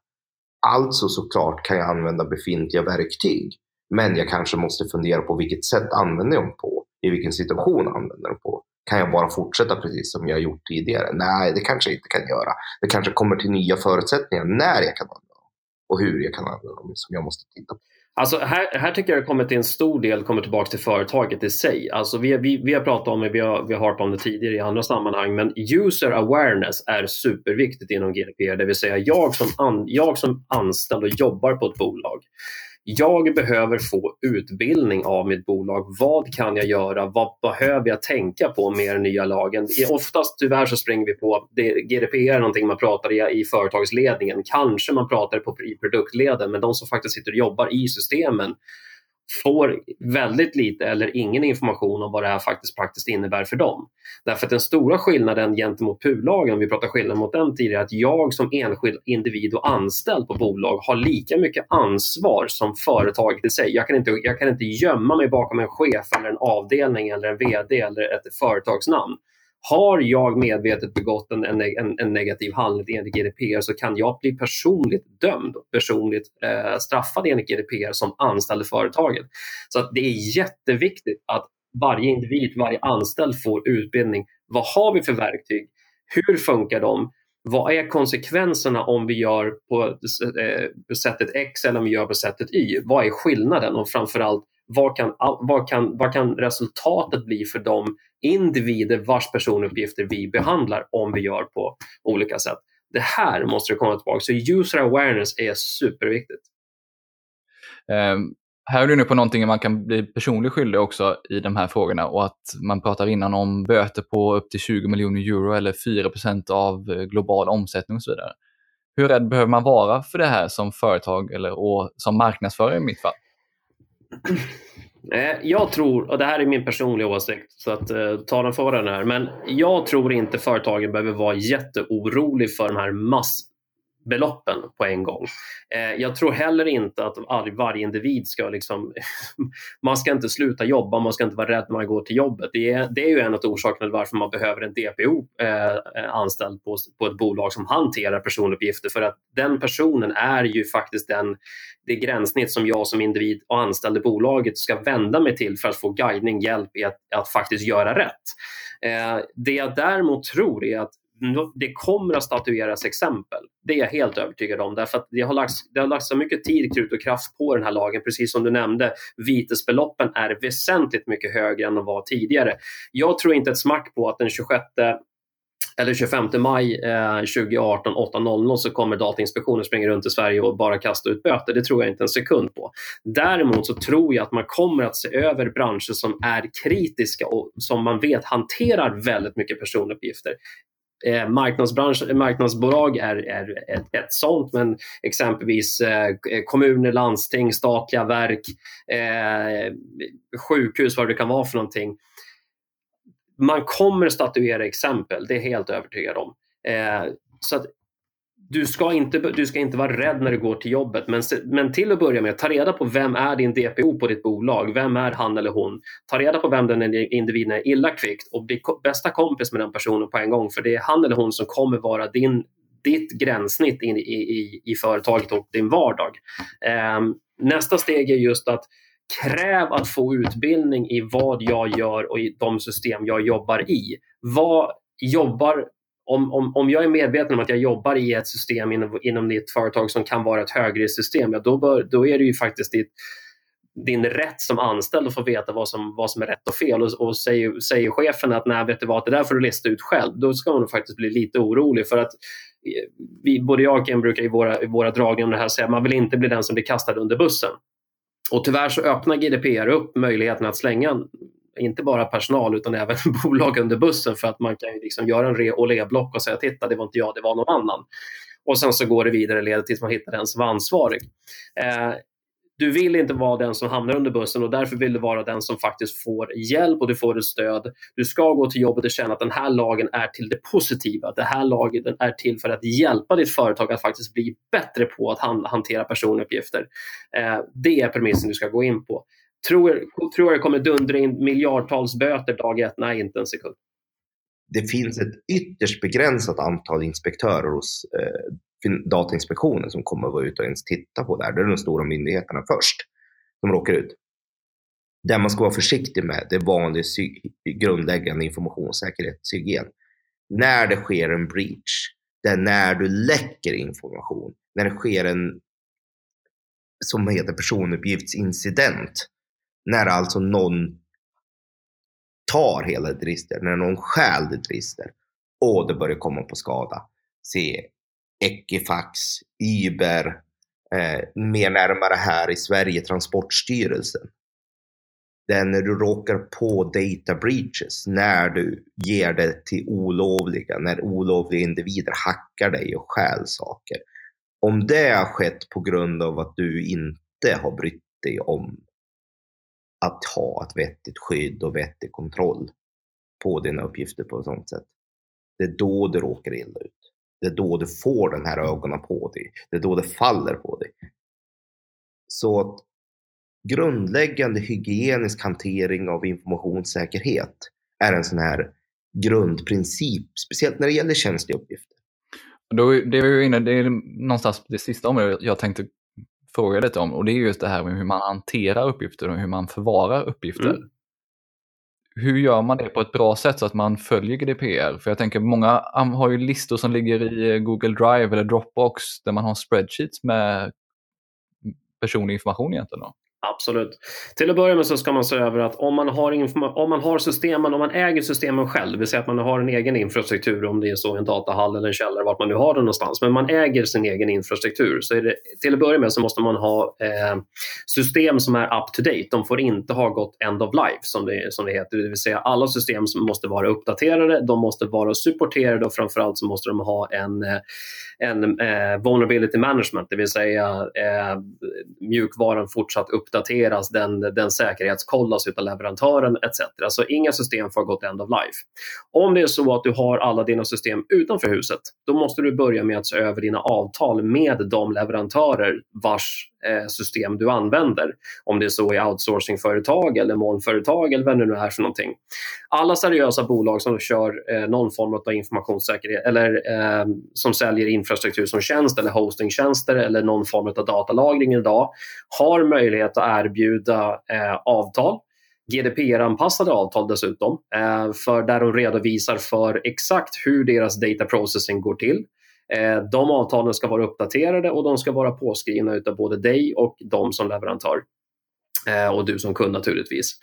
Speaker 1: Alltså såklart kan jag använda befintliga verktyg. Men jag kanske måste fundera på vilket sätt använder jag dem på? I vilken situation använder jag dem på? Kan jag bara fortsätta precis som jag gjort tidigare? Nej, det kanske jag inte kan göra. Det kanske kommer till nya förutsättningar när jag kan använda dem. och hur jag kan använda dem som jag måste titta på.
Speaker 3: Alltså här, här tycker jag det kommer till en stor del kommer tillbaka till företaget i sig. Alltså vi, vi, vi har pratat om det, vi har, vi har harpat om det tidigare i andra sammanhang, men user awareness är superviktigt inom GDPR, det vill säga jag som, an, jag som anställd och jobbar på ett bolag jag behöver få utbildning av mitt bolag. Vad kan jag göra? Vad behöver jag tänka på med den nya lagen? Oftast tyvärr så springer vi på, det, GDPR är någonting man pratar i, i företagsledningen. Kanske man pratar på, i produktleden, men de som faktiskt sitter och jobbar i systemen får väldigt lite eller ingen information om vad det här faktiskt praktiskt innebär för dem. Därför att den stora skillnaden gentemot PUL-lagen, om vi pratar skillnad mot den tidigare, är att jag som enskild individ och anställd på bolag har lika mycket ansvar som företaget i sig. Jag kan inte, jag kan inte gömma mig bakom en chef eller en avdelning eller en VD eller ett företagsnamn. Har jag medvetet begått en, en, en negativ handling enligt GDPR så kan jag bli personligt dömd och personligt eh, straffad enligt GDPR som anställd i företaget. Så att det är jätteviktigt att varje individ, varje anställd får utbildning. Vad har vi för verktyg? Hur funkar de? Vad är konsekvenserna om vi gör på eh, sättet X eller om vi gör på sättet Y? Vad är skillnaden? Och framförallt, vad kan, vad, kan, vad kan resultatet bli för de individer vars personuppgifter vi behandlar om vi gör på olika sätt? Det här måste det komma tillbaka. Så user awareness är superviktigt.
Speaker 2: Um, här är du inne på någonting man kan bli personligt skyldig också i de här frågorna och att man pratar innan om böter på upp till 20 miljoner euro eller 4% av eh, global omsättning och så vidare. Hur rädd behöver man vara för det här som företag eller och som marknadsförare i mitt fall?
Speaker 3: Eh, jag tror, och det här är min personliga åsikt, så att eh, ta den för den här, men jag tror inte företagen behöver vara jätteorolig för de här mass beloppen på en gång. Eh, jag tror heller inte att varje individ ska liksom, man ska inte sluta jobba, man ska inte vara rädd när man går till jobbet. Det är, det är ju en av orsakerna till varför man behöver en DPO eh, eh, anställd på, på ett bolag som hanterar personuppgifter för att den personen är ju faktiskt den, det gränssnitt som jag som individ och anställd i bolaget ska vända mig till för att få guidning, hjälp i att, att faktiskt göra rätt. Eh, det jag däremot tror är att det kommer att statueras exempel. Det är jag helt övertygad om därför att det har lagts, det har lagts så mycket tid, krut och kraft på den här lagen. Precis som du nämnde, vitesbeloppen är väsentligt mycket högre än de var tidigare. Jag tror inte ett smack på att den 26 eller 25 maj eh, 2018 8.00 så kommer Datainspektionen springa runt i Sverige och bara kasta ut böter. Det tror jag inte en sekund på. Däremot så tror jag att man kommer att se över branscher som är kritiska och som man vet hanterar väldigt mycket personuppgifter. Eh, marknadsbransch, marknadsbolag är, är ett, ett sånt, men exempelvis eh, kommuner, landsting, statliga verk, eh, sjukhus, vad det kan vara för någonting. Man kommer statuera exempel, det är jag helt övertygad om. Eh, så att du ska, inte, du ska inte vara rädd när du går till jobbet, men, men till att börja med, ta reda på vem är din DPO på ditt bolag? Vem är han eller hon? Ta reda på vem den individen är illa kvickt och bli bästa kompis med den personen på en gång, för det är han eller hon som kommer vara din, ditt gränssnitt in, i, i, i företaget och din vardag. Um, nästa steg är just att kräv att få utbildning i vad jag gör och i de system jag jobbar i. Vad jobbar om, om, om jag är medveten om att jag jobbar i ett system inom, inom ditt företag som kan vara ett högre system, ja, då, bör, då är det ju faktiskt ditt, din rätt som anställd att få veta vad som, vad som är rätt och fel. Och, och säger, säger chefen att nej, vet du vad, det där får du lista ut själv, då ska man faktiskt bli lite orolig. för att eh, vi, både jag och Ken brukar i våra, i våra dragningar om det här säga att man vill inte bli den som blir kastad under bussen. Och tyvärr så öppnar GDPR upp möjligheten att slänga inte bara personal utan även bolag under bussen för att man kan ju liksom göra en re och le-block och säga titta det var inte jag, det var någon annan. Och sen så går det vidare leder tills man hittar den som var ansvarig. Eh, du vill inte vara den som hamnar under bussen och därför vill du vara den som faktiskt får hjälp och du får ett stöd. Du ska gå till jobbet och känna att den här lagen är till det positiva. Den här lagen är till för att hjälpa ditt företag att faktiskt bli bättre på att hantera personuppgifter. Eh, det är premissen du ska gå in på. Tror, tror jag det kommer dundra in miljardtals böter dag ett? Nej, inte en sekund.
Speaker 1: Det finns ett ytterst begränsat antal inspektörer hos eh, Datainspektionen som kommer att vara ute och ens titta på det här. Det är de stora myndigheterna först som råkar ut. Det man ska vara försiktig med, det är vanlig grundläggande informationssäkerhetshygien. När det sker en breach, det är när du läcker information, när det sker en som heter personuppgiftsincident. När alltså någon tar hela ett register, när någon stjäl ditt register och det börjar komma på skada. Se Equifax, Uber, eh, mer närmare här i Sverige Transportstyrelsen. Det är när du råkar på data breaches, när du ger det till olovliga, när olovliga individer hackar dig och stjäl saker. Om det har skett på grund av att du inte har brytt dig om att ha ett vettigt skydd och vettig kontroll på dina uppgifter på ett sådant sätt. Det är då du råkar illa ut. Det är då du får den här ögonen på dig. Det är då det faller på dig. Så att grundläggande hygienisk hantering av informationssäkerhet är en sån här grundprincip, speciellt när det gäller känsliga uppgifter.
Speaker 2: Då, det, är inne, det är någonstans det sista området jag tänkte fråga lite om och det är just det här med hur man hanterar uppgifter och hur man förvarar uppgifter. Mm. Hur gör man det på ett bra sätt så att man följer GDPR? För jag tänker många har ju listor som ligger i Google Drive eller Dropbox där man har spreadsheets med personlig information egentligen. Då.
Speaker 3: Absolut. Till att börja med så ska man se över att om man har, om man har systemen, om man äger systemen själv, det vill säga att man har en egen infrastruktur, om det är så en datahall eller en källare, vart man nu har den någonstans, men man äger sin egen infrastruktur, så är det, till att börja med så måste man ha eh, system som är up to date. De får inte ha gått end of life, som det, som det heter, det vill säga alla system som måste vara uppdaterade, de måste vara supporterade och framförallt så måste de ha en eh, en eh, vulnerability management, det vill säga eh, mjukvaran fortsatt uppdateras, den, den säkerhetskollas av leverantören etc. Så inga system får gått end of life. Om det är så att du har alla dina system utanför huset, då måste du börja med att se över dina avtal med de leverantörer vars Eh, system du använder. Om det är så i outsourcingföretag eller molnföretag eller vad det nu är för någonting. Alla seriösa bolag som kör eh, någon form av informationssäkerhet eller eh, som säljer infrastruktur som tjänst eller hostingtjänster eller någon form av datalagring idag har möjlighet att erbjuda eh, avtal GDPR-anpassade avtal dessutom, eh, för där de redovisar för exakt hur deras data processing går till. Eh, de avtalen ska vara uppdaterade och de ska vara påskrivna av både dig och de som leverantör. Eh, och du som kund naturligtvis.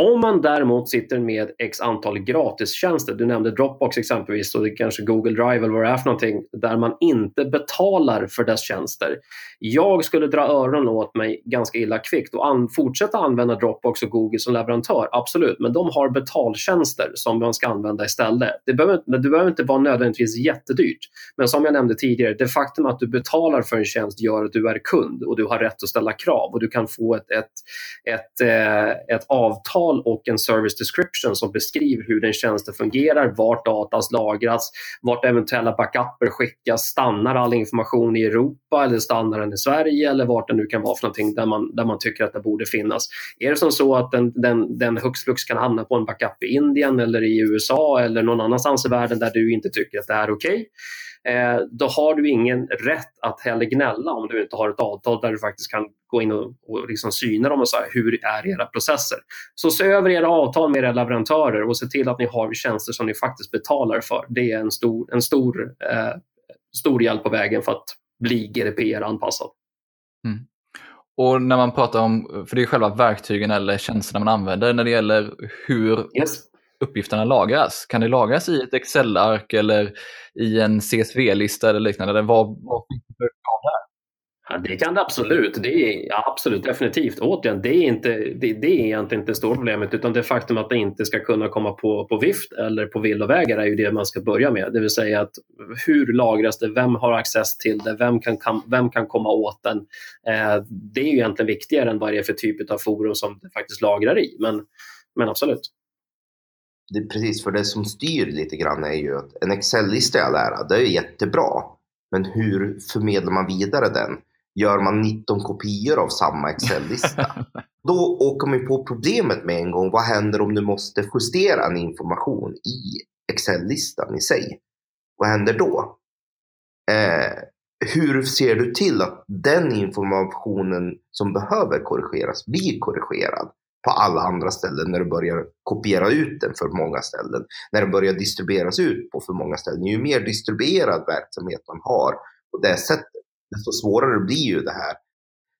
Speaker 3: Om man däremot sitter med x antal gratistjänster, du nämnde Dropbox exempelvis och det kanske Google Drive eller vad det är för någonting, där man inte betalar för dess tjänster. Jag skulle dra öronen åt mig ganska illa kvickt och an fortsätta använda Dropbox och Google som leverantör, absolut, men de har betaltjänster som man ska använda istället. Det behöver, det behöver inte vara nödvändigtvis jättedyrt, men som jag nämnde tidigare, det faktum att du betalar för en tjänst gör att du är kund och du har rätt att ställa krav och du kan få ett, ett, ett, ett, ett avtal avtal och en service description som beskriver hur den tjänsten fungerar, vart datas lagras, vart eventuella backuper skickas, stannar all information i Europa eller stannar den i Sverige eller vart det nu kan vara för någonting där man, där man tycker att det borde finnas. Är det som så att den, den, den hux flux kan hamna på en backup i Indien eller i USA eller någon annanstans i världen där du inte tycker att det är okej, okay, då har du ingen rätt att heller gnälla om du inte har ett avtal där du faktiskt kan gå in och, och liksom syna dem och säga hur är era processer. Så se över era avtal med era leverantörer och se till att ni har tjänster som ni faktiskt betalar för. Det är en stor, en stor, eh, stor hjälp på vägen för att bli GDPR-anpassad.
Speaker 2: Mm. Och när man pratar om, för det är själva verktygen eller tjänsterna man använder när det gäller hur yes uppgifterna lagras? Kan det lagras i ett Excel-ark eller i en CSV-lista eller liknande? Eller vad, vad finns det för där?
Speaker 3: Ja, det kan det absolut. Det är, ja, absolut, definitivt. Återigen, det är, inte, det, det är egentligen inte det stora problemet utan det faktum att det inte ska kunna komma på, på vift eller på villovägar är ju det man ska börja med. Det vill säga att hur lagras det? Vem har access till det? Vem kan, kan vem kan komma åt den? Eh, det är ju egentligen viktigare än vad det är för typ av forum som det faktiskt lagrar i. Men, men absolut
Speaker 1: det, precis, för det som styr lite grann är ju att en Excel-lista i all ära, det är jättebra. Men hur förmedlar man vidare den? Gör man 19 kopior av samma Excel-lista? Då åker man på problemet med en gång. Vad händer om du måste justera en information i Excel-listan i sig? Vad händer då? Eh, hur ser du till att den informationen som behöver korrigeras blir korrigerad? På alla andra ställen när du börjar kopiera ut den för många ställen. När den börjar distribueras ut på för många ställen. Ju mer distribuerad verksamhet man har på det sättet, desto svårare blir ju det här.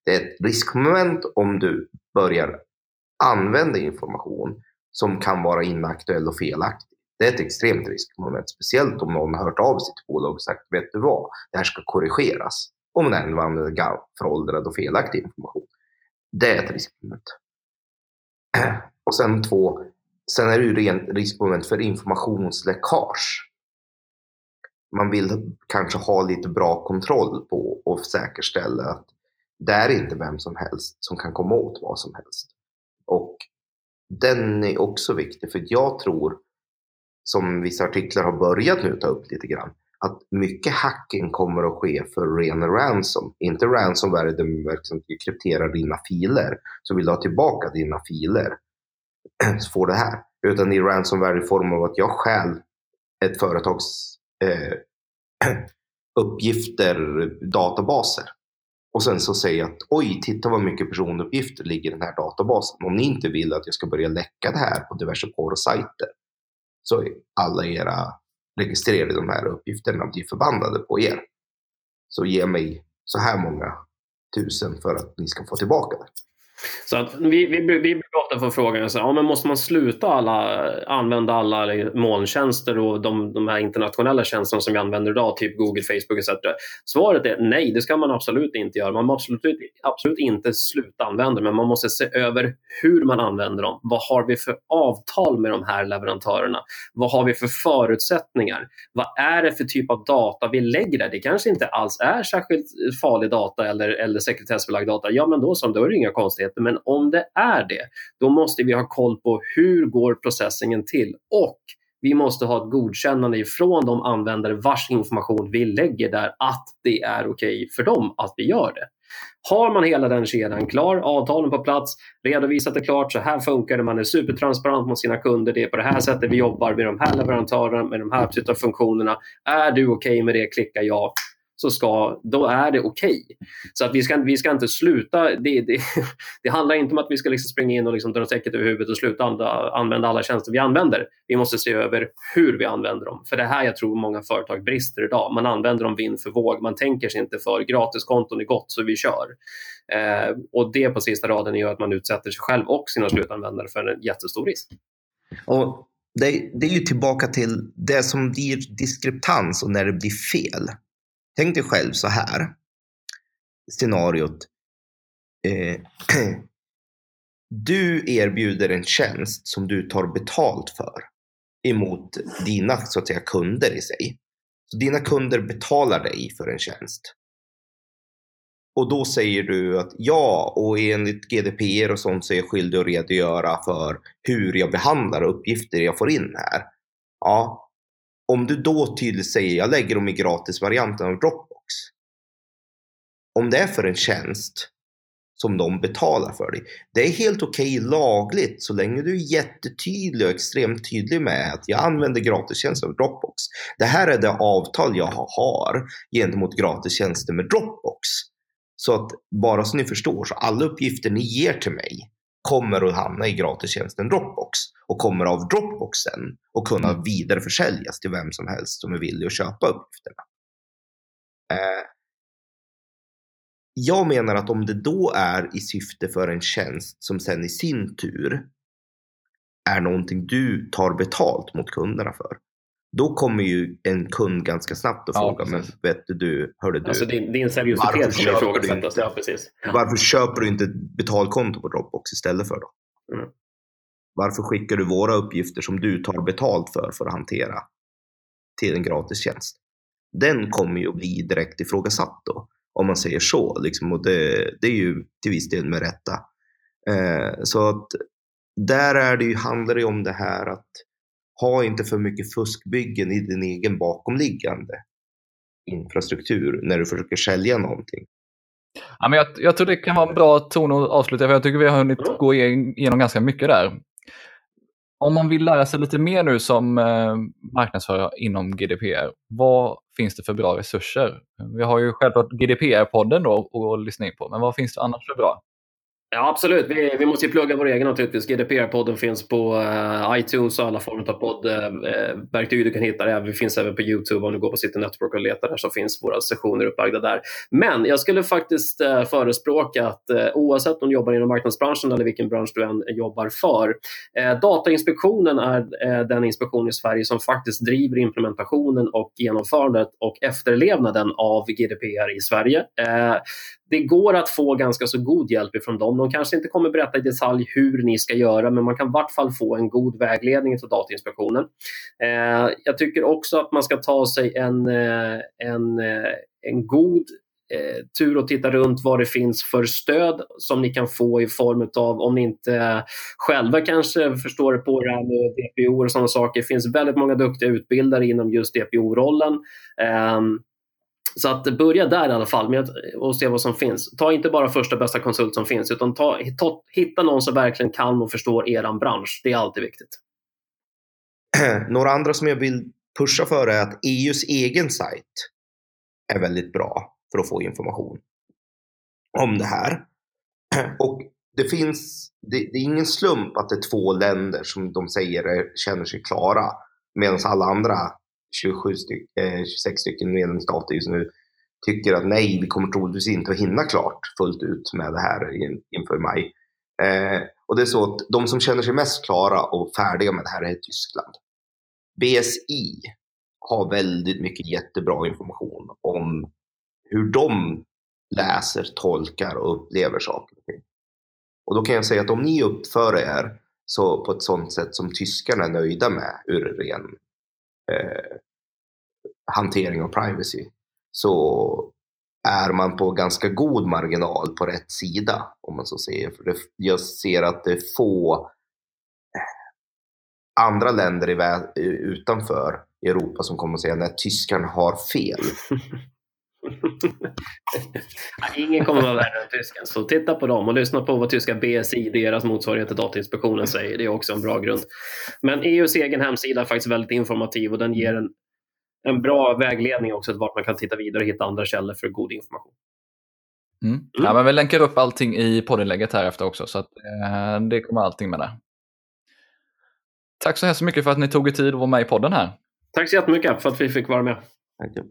Speaker 1: Det är ett riskmoment om du börjar använda information som kan vara inaktuell och felaktig. Det är ett extremt riskmoment, speciellt om någon har hört av sig till bolaget och sagt, vet du vad, det här ska korrigeras. Om den använder föråldrad och felaktig information. Det är ett riskmoment. Och sen två, sen är det ju rent riskmoment för informationsläckage. Man vill kanske ha lite bra kontroll på och säkerställa att det är inte vem som helst som kan komma åt vad som helst. Och den är också viktig, för jag tror, som vissa artiklar har börjat nu ta upp lite grann, att mycket hacking kommer att ske för ren ransom. Inte ransomware där du liksom krypterar dina filer, så vill du ha tillbaka dina filer, så får det här. Utan i ransomware i form av att jag stjäl ett företags eh, uppgifter, databaser. Och sen så säger jag att oj, titta vad mycket personuppgifter ligger i den här databasen. Om ni inte vill att jag ska börja läcka det här på diverse porrsajter så är alla era registrerade de här uppgifterna blir förbannade på er. Så ge mig så här många tusen för att ni ska få tillbaka det.
Speaker 3: Så att vi, vi, vi brukar ofta få frågan, så, ja, men måste man sluta alla, använda alla molntjänster och de, de här internationella tjänsterna som vi använder idag, typ Google, Facebook etc. Svaret är nej, det ska man absolut inte göra. Man måste absolut, absolut inte sluta använda men man måste se över hur man använder dem. Vad har vi för avtal med de här leverantörerna? Vad har vi för förutsättningar? Vad är det för typ av data vi lägger där? Det kanske inte alls är särskilt farlig data eller, eller sekretessbelagd data. Ja, men då, så, då är det inga konstigheter myndigheter. Men om det är det, då måste vi ha koll på hur går processingen till och vi måste ha ett godkännande ifrån de användare vars information vi lägger där att det är okej okay för dem att vi gör det. Har man hela den kedjan klar, avtalen på plats, redovisat det klart, så här funkar det, man är supertransparent mot sina kunder, det är på det här sättet vi jobbar med de här leverantörerna, med de här typen av funktionerna. Är du okej okay med det, klicka ja så ska, då är det okej. Okay. Så att vi ska, vi ska inte sluta. Det, det, det handlar inte om att vi ska liksom springa in och liksom dra täcket över huvudet och sluta använda alla tjänster vi använder. Vi måste se över hur vi använder dem. För det här jag tror många företag brister idag. Man använder dem vind för våg. Man tänker sig inte för gratiskonton är gott så vi kör. Eh, och det på sista raden gör att man utsätter sig själv och sina slutanvändare för en jättestor risk.
Speaker 1: Och det, det är ju tillbaka till det som blir diskreptans och när det blir fel. Tänk dig själv så här. Scenariot. Eh, du erbjuder en tjänst som du tar betalt för emot dina så att säga, kunder i sig. Så dina kunder betalar dig för en tjänst. Och då säger du att ja, och enligt GDPR och sånt så är jag skyldig att redogöra för hur jag behandlar uppgifter jag får in här. Ja, om du då tydligt säger jag lägger dem i gratisvarianten av Dropbox. Om det är för en tjänst som de betalar för dig. Det är helt okej okay, lagligt så länge du är jättetydlig och extremt tydlig med att jag använder gratistjänster av Dropbox. Det här är det avtal jag har gentemot gratistjänster med Dropbox. Så att bara så ni förstår, så alla uppgifter ni ger till mig kommer att hamna i gratistjänsten Dropbox och kommer av Dropboxen och kunna mm. vidareförsäljas till vem som helst som är villig att köpa uppgifterna. Eh, jag menar att om det då är i syfte för en tjänst som sen i sin tur är någonting du tar betalt mot kunderna för, då kommer ju en kund ganska snabbt att fråga, ja, men vet du, hörde du,
Speaker 3: alltså din, din seriositet kommer ifrågasättas. Ja, precis.
Speaker 1: Varför köper du inte ett betalkonto på Dropbox istället för då? Mm. Varför skickar du våra uppgifter som du tar betalt för, för att hantera till en gratistjänst? Den kommer ju att bli direkt ifrågasatt då, om man säger så. Liksom, och det, det är ju till viss del med rätta. Eh, så att där är det ju, handlar det om det här att ha inte för mycket fuskbyggen i din egen bakomliggande infrastruktur när du försöker sälja någonting.
Speaker 2: Ja, men jag, jag tror det kan vara en bra ton att avsluta, för jag tycker vi har hunnit gå igenom ganska mycket där. Om man vill lära sig lite mer nu som eh, marknadsförare inom GDPR, vad finns det för bra resurser? Vi har ju självklart GDPR-podden då att lyssna in på, men vad finns det annars för bra?
Speaker 3: Ja, absolut. Vi, vi måste ju plugga vår egen naturligtvis. GDPR-podden finns på uh, iTunes och alla former av poddverktyg eh, eh, uh, du kan hitta det. Vi finns även på YouTube. Om du går på City Network och letar där så finns våra sessioner upplagda där. Men jag skulle faktiskt uh, förespråka att oavsett om du jobbar inom marknadsbranschen eller vilken bransch du än jobbar för. Datainspektionen är den inspektion i Sverige som faktiskt driver implementationen och genomförandet och efterlevnaden av GDPR i Sverige det går att få ganska så god hjälp ifrån dem. De kanske inte kommer berätta i detalj hur ni ska göra, men man kan i vart fall få en god vägledning av Datainspektionen. Eh, jag tycker också att man ska ta sig en, eh, en, eh, en god eh, tur och titta runt vad det finns för stöd som ni kan få i form av, om ni inte själva kanske förstår på det här med DPO och sådana saker. Det finns väldigt många duktiga utbildare inom just DPO-rollen. Eh, så att börja där i alla fall med och se vad som finns. Ta inte bara första bästa konsult som finns utan ta, ta, hitta någon som verkligen kan och förstår er bransch. Det är alltid viktigt.
Speaker 1: Några andra som jag vill pusha för är att EUs egen sajt är väldigt bra för att få information om det här. Och det finns, det, det är ingen slump att det är två länder som de säger är, känner sig klara medan alla andra 27 styck, eh, 26 stycken medlemsstater just nu tycker att nej, vi kommer troligtvis inte att hinna klart fullt ut med det här in, inför maj. Eh, och det är så att de som känner sig mest klara och färdiga med det här är Tyskland. BSI har väldigt mycket jättebra information om hur de läser, tolkar och upplever saker och ting. Och då kan jag säga att om ni uppför er så på ett sådant sätt som tyskarna är nöjda med ur ren eh, hantering av privacy så är man på ganska god marginal på rätt sida om man så säger. För det, jag ser att det är få eh, andra länder i, utanför Europa som kommer att säga att tyskarna har fel.
Speaker 3: Ingen kommer att vara värre än tysken. Så titta på dem och lyssna på vad tyska BSI, deras motsvarighet till Datainspektionen, säger. Det är också en bra grund. Men EUs egen hemsida är faktiskt väldigt informativ och den ger en, en bra vägledning också till vart man kan titta vidare och hitta andra källor för god information.
Speaker 2: Mm. Mm. Ja, men vi länkar upp allting i poddinlägget här efter också så att eh, det kommer allting med där. Tack så hemskt mycket för att ni tog er tid att vara med i podden här.
Speaker 3: Tack så jättemycket för att vi fick vara med.
Speaker 1: Tack.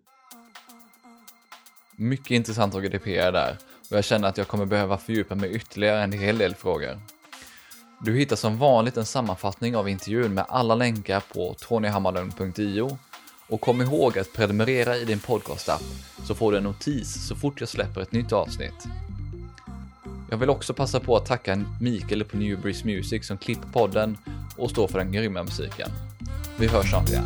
Speaker 2: Mycket intressant av GDPR där och jag känner att jag kommer behöva fördjupa mig ytterligare en hel del frågor. Du hittar som vanligt en sammanfattning av intervjun med alla länkar på tonyhammarlund.io och kom ihåg att prenumerera i din podcastapp så får du en notis så fort jag släpper ett nytt avsnitt. Jag vill också passa på att tacka Mikael på Newbreeze Music som klipper podden och står för den grymma musiken. Vi hörs snart igen.